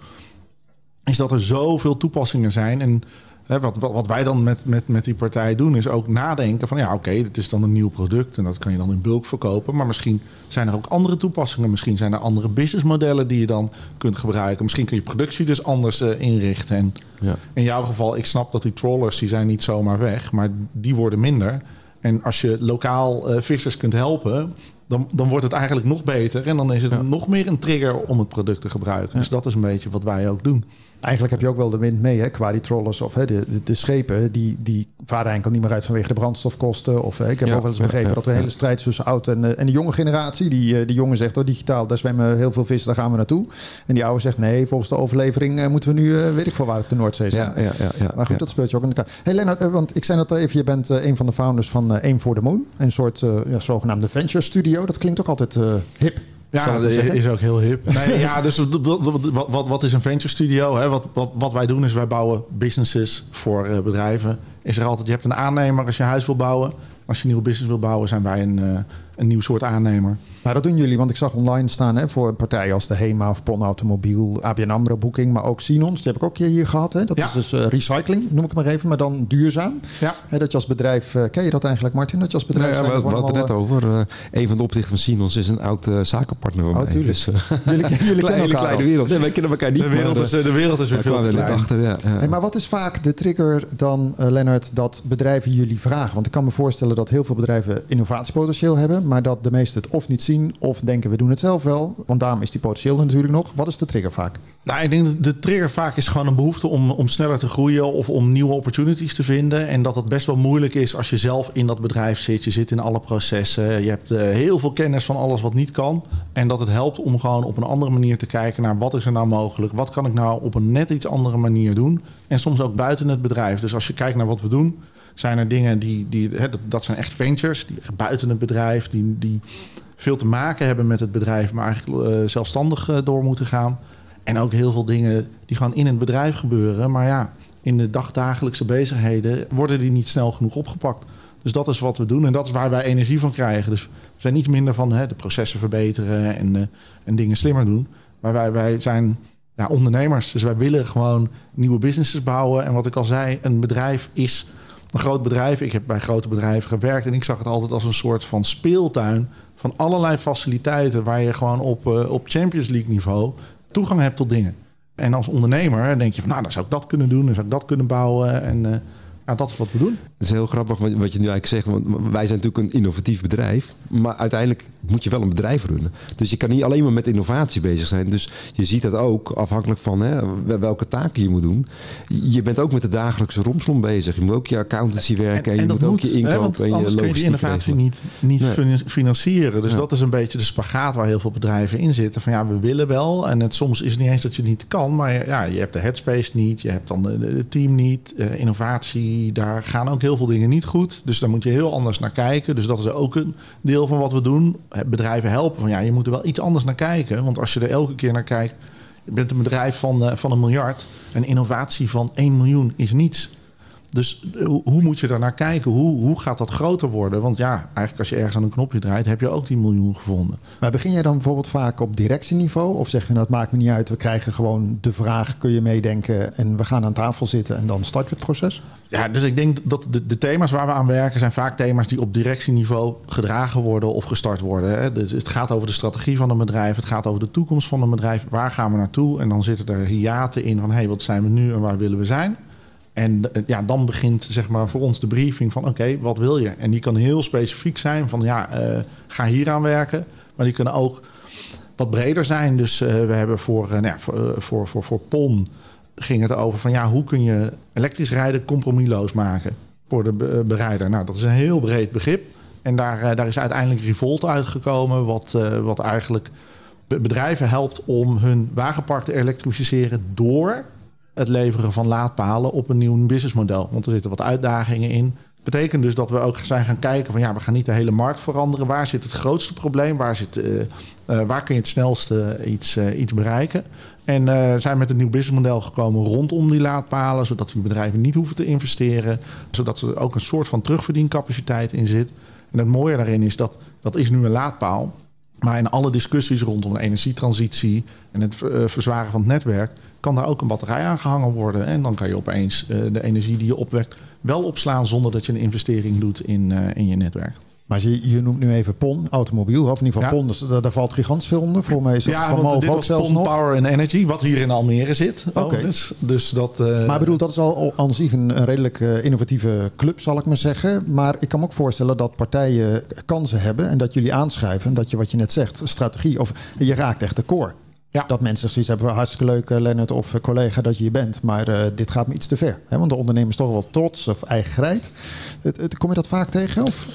Is dat er zoveel toepassingen zijn. En hè, wat, wat, wij dan met, met, met die partij doen, is ook nadenken van ja, oké, dit is dan een nieuw product en dat kan je dan in bulk verkopen. Maar misschien zijn er ook andere toepassingen. Misschien zijn er andere businessmodellen die je dan kunt gebruiken. Misschien kun je productie dus anders uh, inrichten. En Ja. in jouw geval, ik snap dat die trawlers, die zijn niet zomaar weg, maar die worden minder. En als je lokaal uh, vissers kunt helpen, dan, dan wordt het eigenlijk nog beter. En dan is het Ja. nog meer een trigger om het product te gebruiken. Dus dat is een beetje wat wij ook doen. Eigenlijk heb je ook wel de wind mee, hè, qua die trollers of hè, de, de, de schepen. Die, die varen eigenlijk al niet meer uit vanwege de brandstofkosten. Of, hè, ik heb Ja, ook wel eens begrepen ja, dat er een hele strijd tussen oud en, eh, en de jonge generatie. Die, eh, die jongen zegt, oh, digitaal, daar zwemmen heel veel vissen, daar gaan we naartoe. En die oude zegt, nee, volgens de overlevering eh, moeten we nu, weet ik veel waar, op de Noordzee zijn. Ja, ja, ja, ja, Maar goed, dat speelt je ook in elkaar. Hey Lennart, want ik zei net al even, je bent een van de founders van Aim for the Moon. Een soort ja, zogenaamde venture studio. Dat klinkt ook altijd hip. Ja, dat is ook heel hip. Nee, ja, dus wat, wat, wat, is een venture studio? Hè? Wat, wat, wat wij doen is wij bouwen businesses voor eh, bedrijven. Is er altijd, je hebt een aannemer als je een huis wil bouwen. Als je een nieuwe business wil bouwen, zijn wij een, eh, een nieuw soort aannemer. Maar dat doen jullie, want ik zag online staan hè, voor partijen als de HEMA of Pon Automobiel, ABN AMRO Booking, maar ook Sinons. Die heb ik ook hier gehad. Hè. Dat Ja. is dus eh, recycling, noem ik het maar even, maar dan duurzaam. Ja. Hè, dat je als bedrijf, eh, ken je dat eigenlijk Martin? Dat je als Nou bedrijf... ja, we, gewoon hadden het net over. eh, een van de oprichters van Sinons is een oud eh, zakenpartner van Oh, mij. tuurlijk. Dus, (laughs) Jullie, jullie (laughs) kennen kleine, elkaar kleine wereld. Nee, wij kennen elkaar niet. De wereld maar, is, de wereld is weer veel te klein. achter. Ja, ja. Hey, maar wat is vaak de trigger dan, eh Lennart, dat bedrijven jullie vragen? Want ik kan me voorstellen dat heel veel bedrijven innovatiepotentieel hebben, maar dat de meesten het of niet zien of denken we doen het zelf wel. Want daarom is die potentieel natuurlijk nog. Wat is de trigger vaak? Nou, ik denk dat de trigger vaak is gewoon een behoefte om, om sneller te groeien of om nieuwe opportunities te vinden. En dat het best wel moeilijk is als je zelf in dat bedrijf zit. Je zit in alle processen. Je hebt eh, heel veel kennis van alles wat niet kan. En dat het helpt om gewoon op een andere manier te kijken naar wat is er nou mogelijk. Wat kan ik nou op een net iets andere manier doen. En soms ook buiten het bedrijf. Dus als je kijkt naar wat we doen, zijn er dingen die, die hè, dat, dat zijn echt ventures. Buiten het bedrijf, die, die veel te maken hebben met het bedrijf, maar eigenlijk eh, zelfstandig eh, door moeten gaan. En ook heel veel dingen die gewoon in het bedrijf gebeuren. Maar ja, in de dagdagelijkse bezigheden worden die niet snel genoeg opgepakt. Dus dat is wat we doen en dat is waar wij energie van krijgen. Dus we zijn niet minder van hè, de processen verbeteren en, eh, en dingen slimmer doen. Maar wij, wij zijn ja, ondernemers. Dus wij willen gewoon nieuwe businesses bouwen. En wat ik al zei, een bedrijf is een groot bedrijf. Ik heb bij grote bedrijven gewerkt en ik zag het altijd als een soort van speeltuin van allerlei faciliteiten waar je gewoon op, eh, op Champions League niveau toegang hebt tot dingen. En als ondernemer denk je van nou, dan zou ik dat kunnen doen, dan zou ik dat kunnen bouwen. En eh, ja, dat is wat we doen. Het is heel grappig wat wat je nu eigenlijk zegt. Want wij zijn natuurlijk een innovatief bedrijf. Maar uiteindelijk moet je wel een bedrijf runnen. Dus je kan niet alleen maar met innovatie bezig zijn. Dus je ziet dat ook afhankelijk van hè, welke taken je moet doen. Je bent ook met de dagelijkse romslom bezig. Je moet ook je accountancy werken. En, je moet ook je hè, inkoop want en je anders kun je die innovatie regelen. niet, niet Nee. financieren. Dus Ja. dat is een beetje de spagaat waar heel veel bedrijven in zitten. Van ja, we willen wel. En het, soms is het niet eens dat je het niet kan. Maar ja, je hebt de headspace niet. Je hebt dan het team niet. Eh, innovatie, daar gaan ook heel veel dingen niet goed. Dus daar moet je heel anders naar kijken. Dus dat is ook een deel van wat we doen. Bedrijven helpen. Van ja, je moet er wel iets anders naar kijken. Want als je er elke keer naar kijkt. Je bent een bedrijf van, eh, van een miljard. Een innovatie van 1 miljoen is niets. Dus hoe, hoe moet je daar naar kijken? Hoe, hoe gaat dat groter worden? Want ja, eigenlijk als je ergens aan een knopje draait, heb je ook die miljoen gevonden. Maar begin jij dan bijvoorbeeld vaak op directieniveau? Of zeg je, nou, dat maakt me niet uit, we krijgen gewoon de vraag, kun je meedenken en we gaan aan tafel zitten en dan starten we het proces? Ja, dus ik denk dat de, de thema's waar we aan werken zijn vaak thema's die op directieniveau gedragen worden of gestart worden. Hè. Dus het gaat over de strategie van een bedrijf, het gaat over de toekomst van een bedrijf. Waar gaan we naartoe? En dan zitten er hiaten in van hé, hey, wat zijn we nu en waar willen we zijn? En eh, ja, dan begint zeg maar voor ons de briefing van oké, wat wil je? En die kan heel specifiek zijn van ja, uh, ga hier aan werken. Maar die kunnen ook wat breder zijn. Dus uh, we hebben voor, nou ja, voor, voor, voor, voor PON ging het over van ja, hoe kun je elektrisch rijden compromisloos maken voor de bereider. Nou, dat is een heel breed begrip. En daar, daar is uiteindelijk Revolt uitgekomen, wat, wat eigenlijk bedrijven helpt om hun wagenpark te elektrificeren door het leveren van laadpalen op een nieuw businessmodel. Want er zitten wat uitdagingen in. Betekent dus dat we ook zijn gaan kijken van ja, we gaan niet de hele markt veranderen. Waar zit het grootste probleem? Waar, zit, uh, uh, waar kun je het snelste iets, uh, iets bereiken? En zijn met een nieuw businessmodel gekomen rondom die laadpalen, zodat die bedrijven niet hoeven te investeren, zodat er ook een soort van terugverdiencapaciteit in zit. En het mooie daarin is dat dat is nu een laadpaal. Maar in alle discussies rondom de energietransitie en het verzwaren van het netwerk kan daar ook een batterij aan gehangen worden. En dan kan je opeens uh, de energie die je opwekt wel opslaan zonder dat je een investering doet in, uh, in je netwerk. Maar je, je noemt nu even PON, automobiel, of in ieder geval ja. PON, dus daar, daar, valt gigantisch veel onder. Voor mij is dat ja, want dit was PON nog. Power and Energy, wat hier in Almere zit. Oké. Okay. Dus, dus dat... Uh, maar ik bedoel, dat is al aan zich een, een redelijk uh, innovatieve club, zal ik maar zeggen. Maar ik kan me ook voorstellen dat partijen kansen hebben en dat jullie aanschuiven. En dat je, wat je net zegt, strategie, of je raakt echt de core. Ja. Dat mensen zoiets hebben, hartstikke leuk uh, Lennart of collega dat je hier bent. Maar uh, dit gaat me iets te ver. Hè? Want de ondernemer is toch wel trots of eigenheid. Kom je dat vaak tegen? Of?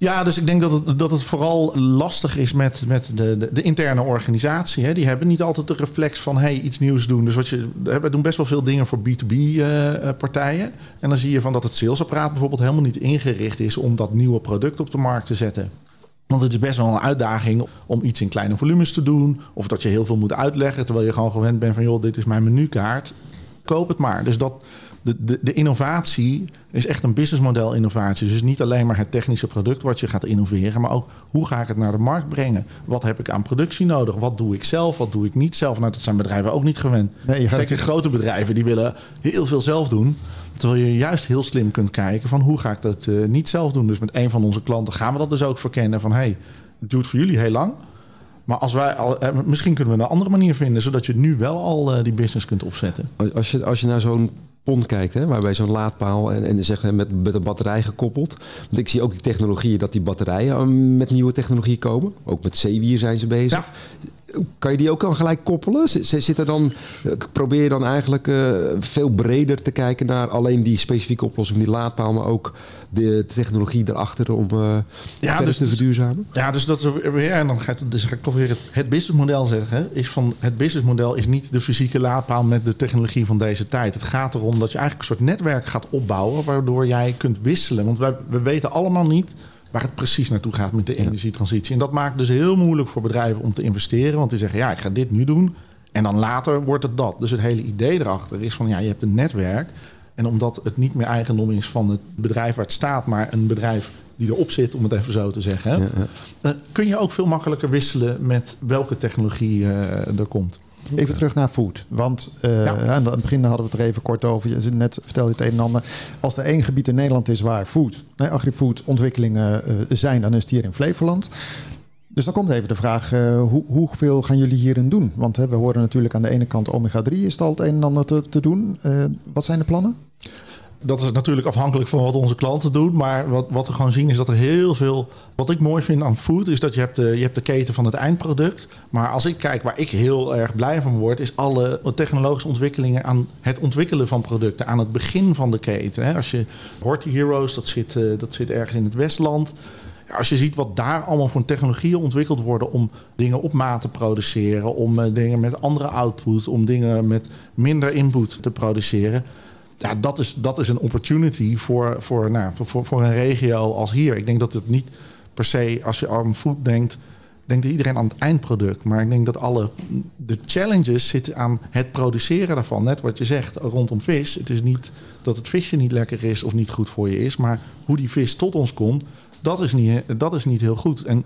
Ja, dus ik denk dat het, dat het vooral lastig is met, met de, de, interne organisatie. Hè. Die hebben niet altijd de reflex van hey, iets nieuws doen. Dus wat je, we doen best wel veel dingen voor B2B-partijen. en dan zie je van dat het salesapparaat bijvoorbeeld helemaal niet ingericht is om dat nieuwe product op de markt te zetten. Want het is best wel een uitdaging om iets in kleine volumes te doen. Of dat je heel veel moet uitleggen. Terwijl je gewoon gewend bent van joh, dit is mijn menukaart. Koop het maar. Dus dat, de, de, de innovatie is echt een businessmodel innovatie. Dus niet alleen maar het technische product wat je gaat innoveren. Maar ook hoe ga ik het naar de markt brengen? Wat heb ik aan productie nodig? Wat doe ik zelf? Wat doe ik niet zelf? Nou, dat zijn bedrijven ook niet gewend. Nee, je gaat Zeker grote bedrijven die willen heel veel zelf doen. Terwijl je juist heel slim kunt kijken van hoe ga ik dat uh, niet zelf doen. Dus met een van onze klanten gaan we dat dus ook verkennen van hey, het duurt voor jullie heel lang. Maar als wij al, eh, misschien kunnen we een andere manier vinden, zodat je nu wel al uh, die business kunt opzetten. Als je, als je naar zo'n pond kijkt, hè, waarbij zo'n laadpaal en, en zeggen met, met een batterij gekoppeld. Want ik zie ook die technologieën dat die batterijen met nieuwe technologie komen. Ook met zeewier zijn ze bezig. Kan je die ook al gelijk koppelen? Zit er dan, probeer je dan eigenlijk uh, veel breder te kijken naar alleen die specifieke oplossing, die laadpaal, maar ook de technologie erachter om uh, ja, dus, te verduurzamen? Ja, dus dat is weer, en dan gaat, dus ga ik toch weer het, het businessmodel zeggen, is van het businessmodel is niet de fysieke laadpaal met de technologie van deze tijd. Het gaat erom dat je eigenlijk een soort netwerk gaat opbouwen, waardoor jij kunt wisselen. Want wij, we weten allemaal niet waar het precies naartoe gaat met de energietransitie. En dat maakt het dus heel moeilijk voor bedrijven om te investeren. Want die zeggen, ja, ik ga dit nu doen. En dan later wordt het dat. Dus het hele idee erachter is van, ja, je hebt een netwerk. En omdat het niet meer eigendom is van het bedrijf waar het staat... maar een bedrijf die erop zit, om het even zo te zeggen... Ja, ja. Uh, kun je ook veel makkelijker wisselen met welke technologie uh, er komt. Even terug naar food. Want uh, ja. aan het begin hadden we het er even kort over. Je net vertelde het een en ander. Als er één gebied in Nederland is waar food, nee, agri-food ontwikkelingen uh, zijn, dan is het hier in Flevoland. Dus dan komt even de vraag, uh, hoe, hoeveel gaan jullie hierin doen? Want hè, we horen natuurlijk aan de ene kant omega-3 is het al het een en ander te, te doen. wat zijn de plannen? Dat is natuurlijk afhankelijk van wat onze klanten doen. Maar wat, wat we gewoon zien is dat er heel veel. Wat ik mooi vind aan food is dat je hebt, de, je hebt de keten van het eindproduct. Maar als ik kijk waar ik heel erg blij van word, is alle technologische ontwikkelingen aan het ontwikkelen van producten. Aan het begin van de keten. Als je Horty Heroes, dat zit, eh, dat zit ergens in het Westland. Als je ziet wat daar allemaal voor technologieën ontwikkeld worden om dingen op maat te produceren, om eh, dingen met andere output, om dingen met minder input te produceren ja, dat, is, dat is een opportunity voor, voor, nou, voor, voor een regio als hier. Ik denk dat het niet per se, als je aan food denkt, denkt iedereen aan het eindproduct. Maar ik denk dat alle de challenges zitten aan het produceren daarvan. Net wat je zegt rondom vis. Het is niet dat het visje niet lekker is of niet goed voor je is. Maar hoe die vis tot ons komt, dat is niet, dat is niet heel goed. En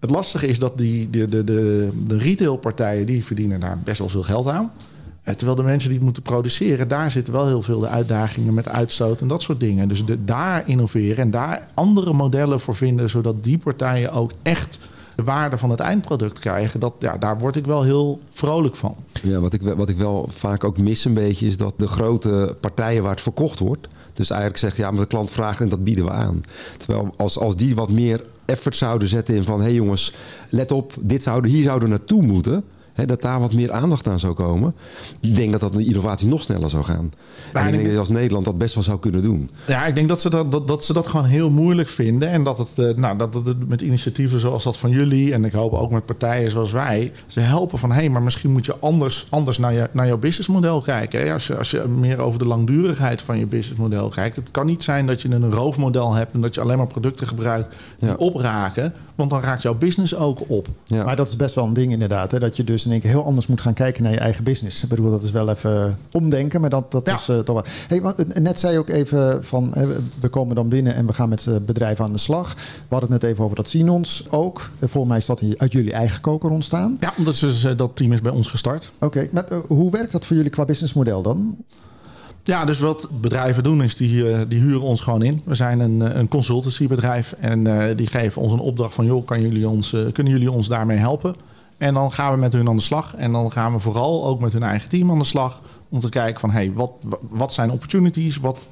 het lastige is dat die, de, de, de, de retailpartijen die verdienen daar best wel veel geld aan. Eh, Terwijl de mensen die het moeten produceren, daar zitten wel heel veel de uitdagingen met uitstoot en dat soort dingen. Dus de, daar innoveren en daar andere modellen voor vinden, zodat die partijen ook echt de waarde van het eindproduct krijgen. Dat, ja, daar word ik wel heel vrolijk van. Ja, wat ik, wat ik wel vaak ook mis een beetje is dat de grote partijen waar het verkocht wordt, dus eigenlijk zeggen ja, maar de klant vraagt en dat bieden we aan. Terwijl als, als die wat meer effort zouden zetten in van hé hey jongens, let op, dit zouden, hier zouden we naartoe moeten. Hè, dat daar wat meer aandacht aan zou komen. Ik denk dat dat de innovatie nog sneller zou gaan. en ik denk dat je als Nederland dat best wel zou kunnen doen. Ja, ik denk dat ze dat, dat, dat ze dat gewoon heel moeilijk vinden. En dat het, eh, nou, dat het met initiatieven zoals dat van jullie... en ik hoop ook met partijen zoals wij... ze helpen van, hé, hey, maar misschien moet je anders, anders naar, je, naar jouw businessmodel kijken. Hè? Als, je, als je meer over de langdurigheid van je businessmodel kijkt. Het kan niet zijn dat je een roofmodel hebt... en dat je alleen maar producten gebruikt die Ja. opraken. Want dan raakt jouw business ook op. Ja. Maar dat is best wel een ding inderdaad. Hè? Dat je dus in één keer heel anders moet gaan kijken naar je eigen business. Ik bedoel, dat is wel even omdenken, maar dat, dat Ja. is eh, toch wel... Hey, want, eh, net zei je ook even van, hè, we komen dan binnen en we gaan met eh, bedrijven aan de slag. We hadden het net even over dat Sinons ook. Eh, Volgens mij is dat uit jullie eigen koker ontstaan. Ja, dat, is dus, eh, dat team is bij ons gestart. Oké, maar eh, hoe werkt dat voor jullie qua businessmodel dan? Ja, dus wat bedrijven doen is die, eh, die huren ons gewoon in. We zijn een, eh, een consultancybedrijf en eh, die geven ons een opdracht van... joh, kan jullie ons, kunnen jullie ons daarmee helpen? En dan gaan we met hun aan de slag. En dan gaan we vooral ook met hun eigen team aan de slag... om te kijken van, hey, wat, wat zijn opportunities? Wat,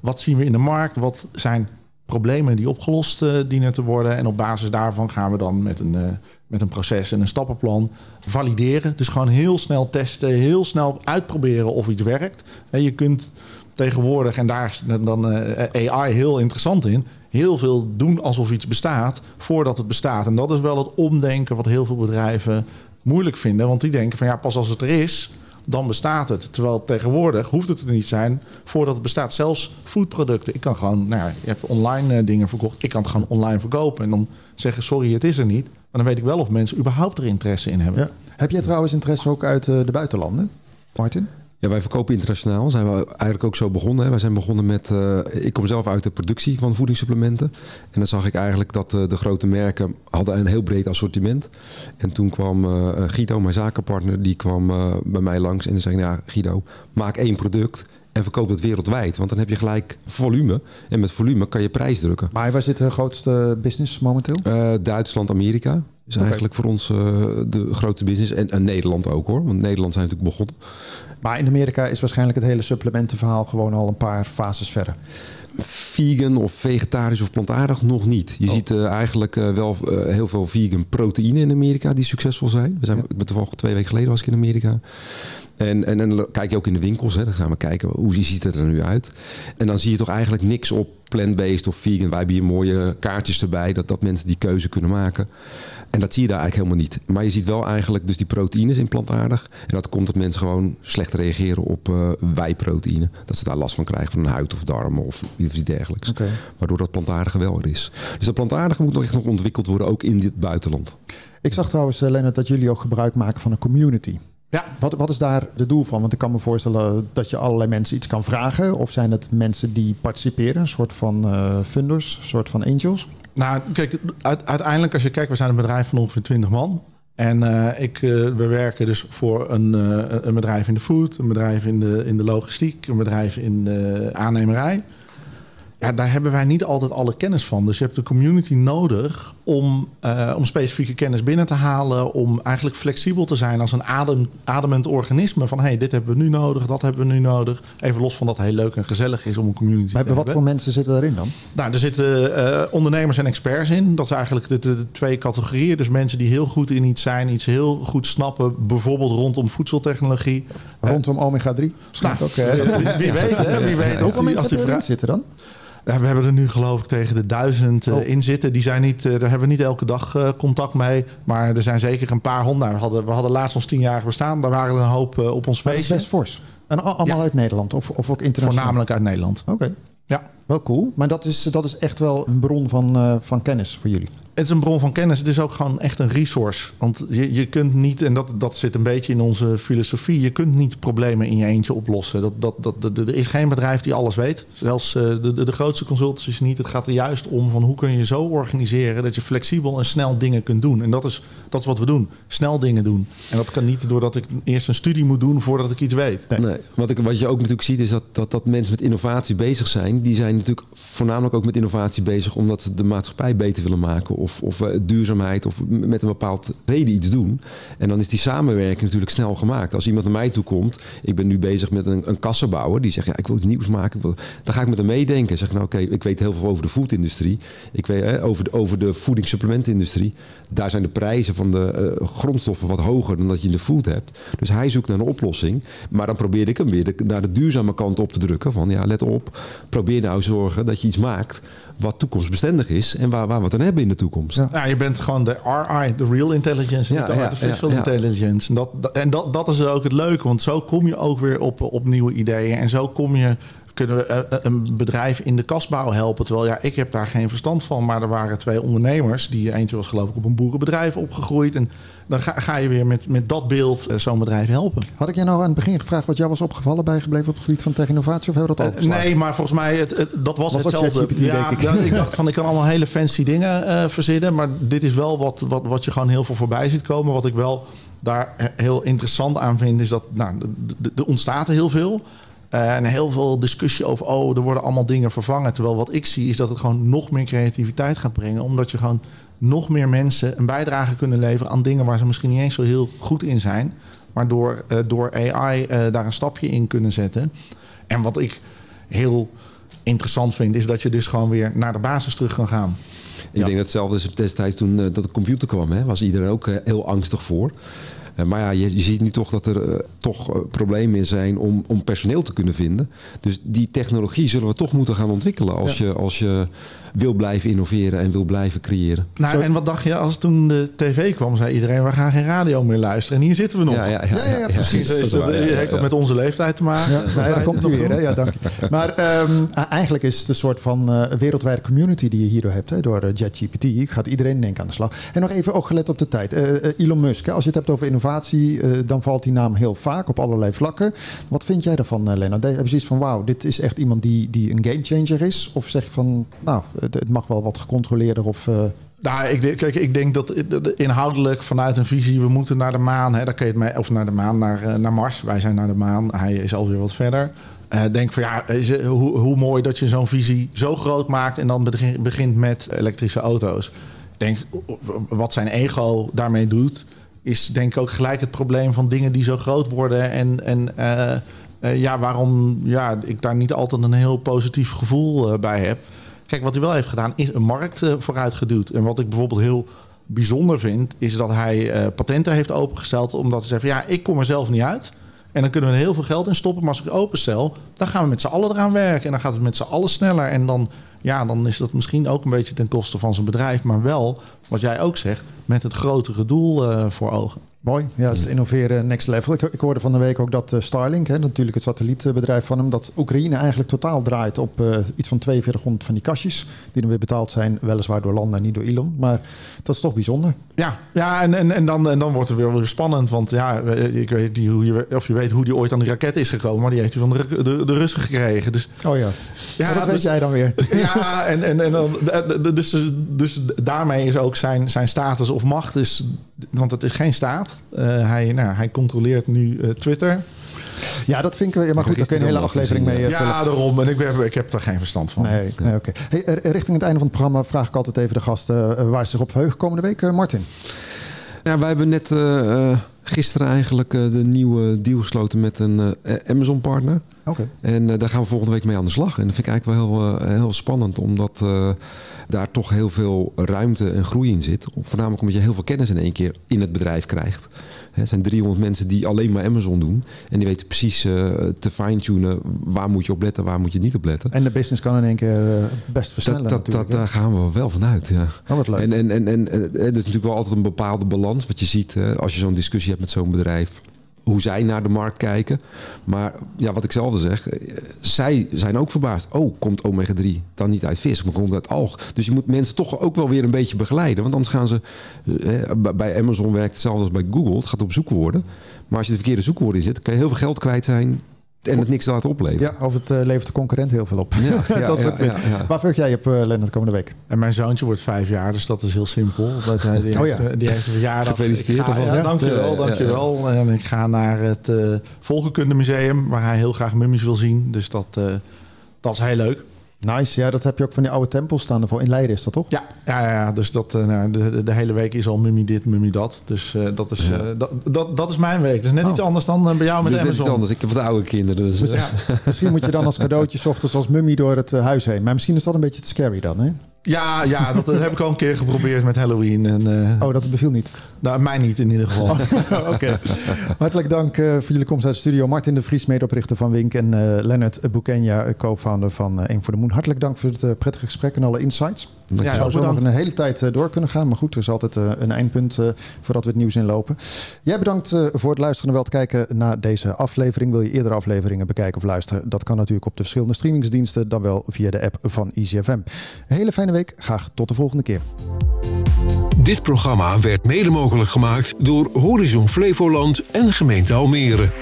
wat zien we in de markt? Wat zijn problemen die opgelost dienen te worden? En op basis daarvan gaan we dan met een, met een proces en een stappenplan valideren. Dus gewoon heel snel testen, heel snel uitproberen of iets werkt. En je kunt tegenwoordig, en daar is dan eh, AI heel interessant in... heel veel doen alsof iets bestaat voordat het bestaat. En dat is wel het omdenken wat heel veel bedrijven moeilijk vinden. Want die denken van ja, pas als het er is, dan bestaat het. Terwijl tegenwoordig hoeft het er niet zijn voordat het bestaat. Zelfs foodproducten. Ik kan gewoon, nou ja, je hebt online eh, dingen verkocht. Ik kan het gewoon online verkopen en dan zeggen sorry, het is er niet. Maar dan weet ik wel of mensen überhaupt er interesse in hebben. Ja. Heb jij trouwens interesse ook uit eh, de buitenlanden, Martin? Ja, wij verkopen internationaal. Zijn we eigenlijk ook zo begonnen. Hè. Wij zijn begonnen met. eh, ik kom zelf uit de productie van voedingssupplementen. En dan zag ik eigenlijk dat eh, de grote merken hadden een heel breed assortiment. En toen kwam eh, Guido, mijn zakenpartner, die kwam bij mij langs en die zei: Ja, Guido, maak één product. En verkoop het wereldwijd. Want dan heb je gelijk volume. En met volume kan je prijs drukken. Maar waar zit de grootste business momenteel? Eh, Duitsland, Amerika is eigenlijk voor ons eh, de grootste business. En, en Nederland ook hoor. Want Nederland zijn natuurlijk begonnen. Maar in Amerika is waarschijnlijk het hele supplementenverhaal gewoon al een paar fases verder. vegan of vegetarisch of plantaardig nog niet. Je ziet eh, eigenlijk wel heel veel vegan proteïnen in Amerika die succesvol zijn. We zijn ik ben toevallig twee weken geleden was ik in Amerika. En, en, en dan kijk je ook in de winkels. Hè. Dan gaan we kijken hoe ziet het er nu uit. En dan zie je toch eigenlijk niks op plant-based of vegan. Wij hebben hier mooie kaartjes erbij dat, dat mensen die keuze kunnen maken. En dat zie je daar eigenlijk helemaal niet. Maar je ziet wel eigenlijk dus die proteïnes in plantaardig. En dat komt dat mensen gewoon slecht reageren op eh wijproteïne. Dat ze daar last van krijgen van een huid of darmen of iets dergelijks. Waardoor dat plantaardige wel er is. Dus dat plantaardige moet nog echt nog ontwikkeld worden, ook in dit buitenland. Ik zag trouwens, eh, Lennart, dat jullie ook gebruik maken van een community. Ja, Wat, wat is daar de doel van? Want ik kan me voorstellen dat je allerlei mensen iets kan vragen. Of zijn het mensen die participeren, een soort van eh, funders, een soort van angels? Nou, kijk, uit- uiteindelijk als je kijkt, we zijn een bedrijf van ongeveer 20 man. En eh, ik, eh, we werken dus voor een, een bedrijf in de food, een bedrijf in de, in de logistiek, een bedrijf in de aannemerij. Ja, daar hebben wij niet altijd alle kennis van. Dus je hebt de community nodig om, eh, om specifieke kennis binnen te halen. Om eigenlijk flexibel te zijn als een adem, ademend organisme. Van hey, dit hebben we nu nodig, dat hebben we nu nodig. Even los van dat het heel leuk en gezellig is om een community Maar te wat hebben. voor mensen zitten daarin dan? Nou, er zitten eh, ondernemers en experts in. Dat zijn eigenlijk de, de- de twee categorieën. Dus mensen die heel goed in iets zijn, iets heel goed snappen. Bijvoorbeeld rondom voedseltechnologie. Rondom omega-3? Nou, ook, (laughs) wie, weet, hè? Wie weet. Als Hoeveel die, mensen die erin vra- zitten dan? Ja, we hebben er nu geloof ik tegen de duizend eh, Oh. in zitten. Die zijn niet, eh, daar hebben we niet elke dag eh, contact mee. Maar er zijn zeker een paar honderd. We hadden, we hadden laatst ons tienjarig bestaan. Daar waren er een hoop op ons feestje. best fors. En allemaal Ja. uit Nederland of, of ook internationaal? Voornamelijk uit Nederland. Oké, Ja. wel cool. Maar dat is, dat is echt wel een bron van, van kennis voor jullie. Het is een bron van kennis. Het is ook gewoon echt een resource. Want je, je kunt niet, en dat, dat zit een beetje in onze filosofie, je kunt niet problemen in je eentje oplossen. Dat, dat, dat, er is geen bedrijf die alles weet. Zelfs eh, de, de, de grootste consultancies niet. Het gaat er juist om van hoe kun je zo organiseren dat je flexibel en snel dingen kunt doen. En dat is, dat is wat we doen. Snel dingen doen. En dat kan niet doordat ik eerst een studie moet doen voordat ik iets weet. Nee. Wat, ik, wat je ook natuurlijk ziet is dat, dat, dat mensen met innovatie bezig zijn. Die zijn natuurlijk voornamelijk ook met innovatie bezig omdat ze de maatschappij beter willen maken. Of, of eh, duurzaamheid of met een bepaald reden iets doen. En dan is die samenwerking natuurlijk snel gemaakt. Als iemand naar mij toe komt, ik ben nu bezig met een, een kassenbouwer. Die zegt, ja, ik wil iets nieuws maken. Dan ga ik met hem meedenken. Zeg, nou oké, ik weet heel veel over de foodindustrie. Ik weet eh, over, de, over de voedingssupplementindustrie. Daar zijn de prijzen van de eh, grondstoffen wat hoger dan dat je in de food hebt. Dus hij zoekt naar een oplossing. Maar dan probeer ik hem weer naar de duurzame kant op te drukken. Van ja, let op. Probeer nou zorgen dat je iets maakt wat toekomstbestendig is. En waar, waar we het aan hebben in de toekomst. Ja. Nou, je bent gewoon de RI, de real intelligence, Ja, niet de artificial ja, ja. intelligence. En, dat, dat- en dat, dat is ook het leuke, want zo kom je ook weer op, op nieuwe ideeën. En zo kom je, kunnen we eh, een bedrijf in de kasbouw helpen. Terwijl ja, ik heb daar geen verstand van, maar er waren twee ondernemers. Die eentje was geloof ik op een boerenbedrijf opgegroeid. En dan ga, ga je weer met, met dat beeld eh, zo'n bedrijf helpen. Had ik je nou aan het begin gevraagd wat jou was opgevallen bijgebleven op het gebied van tech-innovatie? Of hebben we dat al Eh, overgeslagen? nee, maar volgens mij, het, het- dat was hetzelfde. Ja, ik. (laughs) dacht van, ik kan allemaal hele fancy dingen eh, verzinnen. Maar dit is wel wat, wat, wat je gewoon heel veel voorbij ziet komen. Wat ik wel daar he- heel interessant aan vind, is dat nou, er ontstaat er heel veel. Eh, en heel veel discussie over, oh, er worden allemaal dingen vervangen. Terwijl wat ik zie, is dat het gewoon nog meer creativiteit gaat brengen. Omdat je gewoon nog meer mensen een bijdrage kunnen leveren aan dingen waar ze misschien niet eens zo heel goed in zijn. Maar door, eh, door AI eh, daar een stapje in kunnen zetten. En wat ik heel interessant vind, is dat je dus gewoon weer naar de basis terug kan gaan. Ik denk dat hetzelfde is destijds toen eh, dat de computer kwam. Hè, was iedereen ook heel angstig voor. Eh, maar ja, je, je ziet nu toch dat er eh, toch eh, problemen zijn om, om personeel te kunnen vinden. Dus die technologie zullen we toch moeten gaan ontwikkelen als, je, als je wil blijven innoveren en wil blijven creëren. Nou, en wat dacht je als toen de tv kwam, zei iedereen, we gaan geen radio meer luisteren. En hier zitten we nog. Ja, ja, ja, Ja, ja, precies. Dus dat, waar, ja, ja, heeft dat ja. met onze leeftijd te maken? Ja, nee, daar komt weer. Hè? Ja, dank je. Maar ehm, eigenlijk is het een soort van eh, wereldwijde community die je hierdoor hebt. Hè, door eh, JetGPT. Gaat iedereen denk ik aan de slag. En nog even ook gelet op de tijd. Eh, eh, Elon Musk, hè, als je het hebt over innovatie, eh, dan valt die naam heel vaak op allerlei vlakken. Wat vind jij daarvan, uh, Lennart? Heb je zoiets van, wauw, dit is echt iemand die, die een gamechanger is? Of zeg je van, nou, het, mag wel wat gecontroleerder of... eh, Nou, ik, denk- kijk, ik denk dat inhoudelijk vanuit een visie, we moeten naar de maan. Hè, daar kun je het mee, of naar de maan, naar, eh, naar Mars. Wij zijn naar de maan. Hij is alweer wat verder. Eh denk van ja, hoe, hoe mooi dat je zo'n visie zo groot maakt en dan begin- begint met elektrische auto's. Denk wat zijn ego daarmee doet, is denk ik ook gelijk het probleem van dingen die zo groot worden. En, en ja, waarom ja, ik daar niet altijd een heel positief gevoel bij heb. Kijk, wat hij wel heeft gedaan, is een markt eh, vooruitgeduwd. En wat ik bijvoorbeeld heel bijzonder vind, is dat hij eh, patenten heeft opengesteld. Omdat hij zegt van ja, ik kom er zelf niet uit. En dan kunnen we er heel veel geld in stoppen. Maar als ik openstel, dan gaan we met z'n allen eraan werken. En dan gaat het met z'n allen sneller. En dan, ja, dan is dat misschien ook een beetje ten koste van zijn bedrijf. Maar wel, wat jij ook zegt, met het grotere doel eh, voor ogen. Mooi, ja, het is innoveren next level. Ik, ik hoorde van de week ook dat eh, Starlink, hè, natuurlijk het satellietbedrijf van hem, dat Oekraïne eigenlijk totaal draait op eh, iets van 4200 van die kastjes. Die dan weer betaald zijn, weliswaar door landen en niet door Elon. Maar dat is toch bijzonder. Ja, ja en, en, en, dan, en dan wordt het weer, weer spannend. Want ja, ik weet niet hoe je, of je weet hoe die ooit aan die raket is gekomen. Maar die heeft hij van de, de, de Russen gekregen. Dus Oh ja, ja, dat weet dus- jij dan weer. Ja, en, en, en dan, dus, dus daarmee is ook zijn, zijn status of macht, is, want het is geen staat. Uh, hij, nou, hij controleert nu uh, Twitter. Ja, dat vind ik wel. Maar goed, daar kun je een hele aflevering mee. Uh, ja, daarom. En ik, heb, ik heb daar geen verstand van. Nee, nee oké. Okay. Hey, richting het einde van het programma vraag ik altijd even de gasten waar ze zich op verheugen komende week. Martin. Ja, wij hebben net uh, gisteren eigenlijk uh, de nieuwe deal gesloten met een uh, Amazon-partner. Okay. En daar gaan we volgende week mee aan de slag. En dat vind ik eigenlijk wel heel, heel spannend, omdat daar toch heel veel ruimte en groei in zit. Voornamelijk omdat je heel veel kennis in één keer in het bedrijf krijgt. Het zijn 300 mensen die alleen maar Amazon doen. En die weten precies te fine-tunen waar moet je op letten, waar moet je niet op letten. En de business kan in één keer best versnellen dat, dat, dat, Daar gaan we wel vanuit, ja. Oh, wat leuk. En, en, en, en er is natuurlijk wel altijd een bepaalde balans. Wat je ziet als je zo'n discussie hebt met zo'n bedrijf. Hoe zij naar de markt kijken. Maar ja, wat ik zelf zeg, eh, zij zijn ook verbaasd. Oh, komt omega-3 dan niet uit vis, maar komt uit alg. Dus je moet mensen toch ook wel weer een beetje begeleiden. Want anders gaan ze, eh, bij Amazon werkt hetzelfde als bij Google. Het gaat op zoekwoorden. Maar als je de verkeerde zoekwoorden in zit, kan je heel veel geld kwijt zijn en het niks laten opleveren. Ja, of het uh, levert de concurrent heel veel op. Ja, (laughs) ja, dat is ja, ook weer. ja, ja. Waar vug jij op, uh, Lennart, komende week? En mijn zoontje wordt vijf jaar, dus dat is heel simpel. Dat, hij- die, Oh heeft, ja. eh, die heeft een verjaardag. Gefeliciteerd ga-. Ja, dankjewel, Ja, ja, ja. dankjewel. En ik ga naar het eh Volkenkundemuseum, waar hij heel graag mummies wil zien. Dus dat, eh, dat is heel leuk. Nice, ja, dat heb je ook van die oude tempels staan ervoor. In Leiden is dat toch? Ja, ja, ja, ja. dus dat, eh, nou, de, de, de hele week is al mummie dit, mummie dat. Dus eh, dat, is, eh, dat, dat, dat is mijn week. Dus net Oh. iets anders dan bij jou met Dus dit is Amazon. anders. Ik heb wat oude kinderen. Dus, Ja. Misschien moet je dan als cadeautje (laughs) 's ochtends als mummie door het huis heen. Maar misschien is dat een beetje te scary dan, hè? Ja, ja dat, heb ik al een keer geprobeerd met Halloween. En, eh, Oh, dat beviel niet. nou, mij niet in ieder geval. (laughs) Oké. Hartelijk dank eh, voor jullie komst uit de studio. Martin de Vries, medeoprichter van Wink. En eh Lennart Boekenya, eh, co-founder van eh Eén voor de Moon. Hartelijk dank voor het prettige gesprek en alle insights. Ja, Ik zou zo nog een hele tijd eh, door kunnen gaan. Maar goed, er is altijd een eindpunt eh, voordat we het nieuws inlopen. Jij bedankt eh, voor het luisteren en wel te kijken naar deze aflevering. Wil je eerdere afleveringen bekijken of luisteren? Dat kan natuurlijk op de verschillende streamingsdiensten. Dan wel via de app van EasyFM. Een hele fijne Graag tot de volgende keer. Dit programma werd mede mogelijk gemaakt door Horizon Flevoland en gemeente Almere.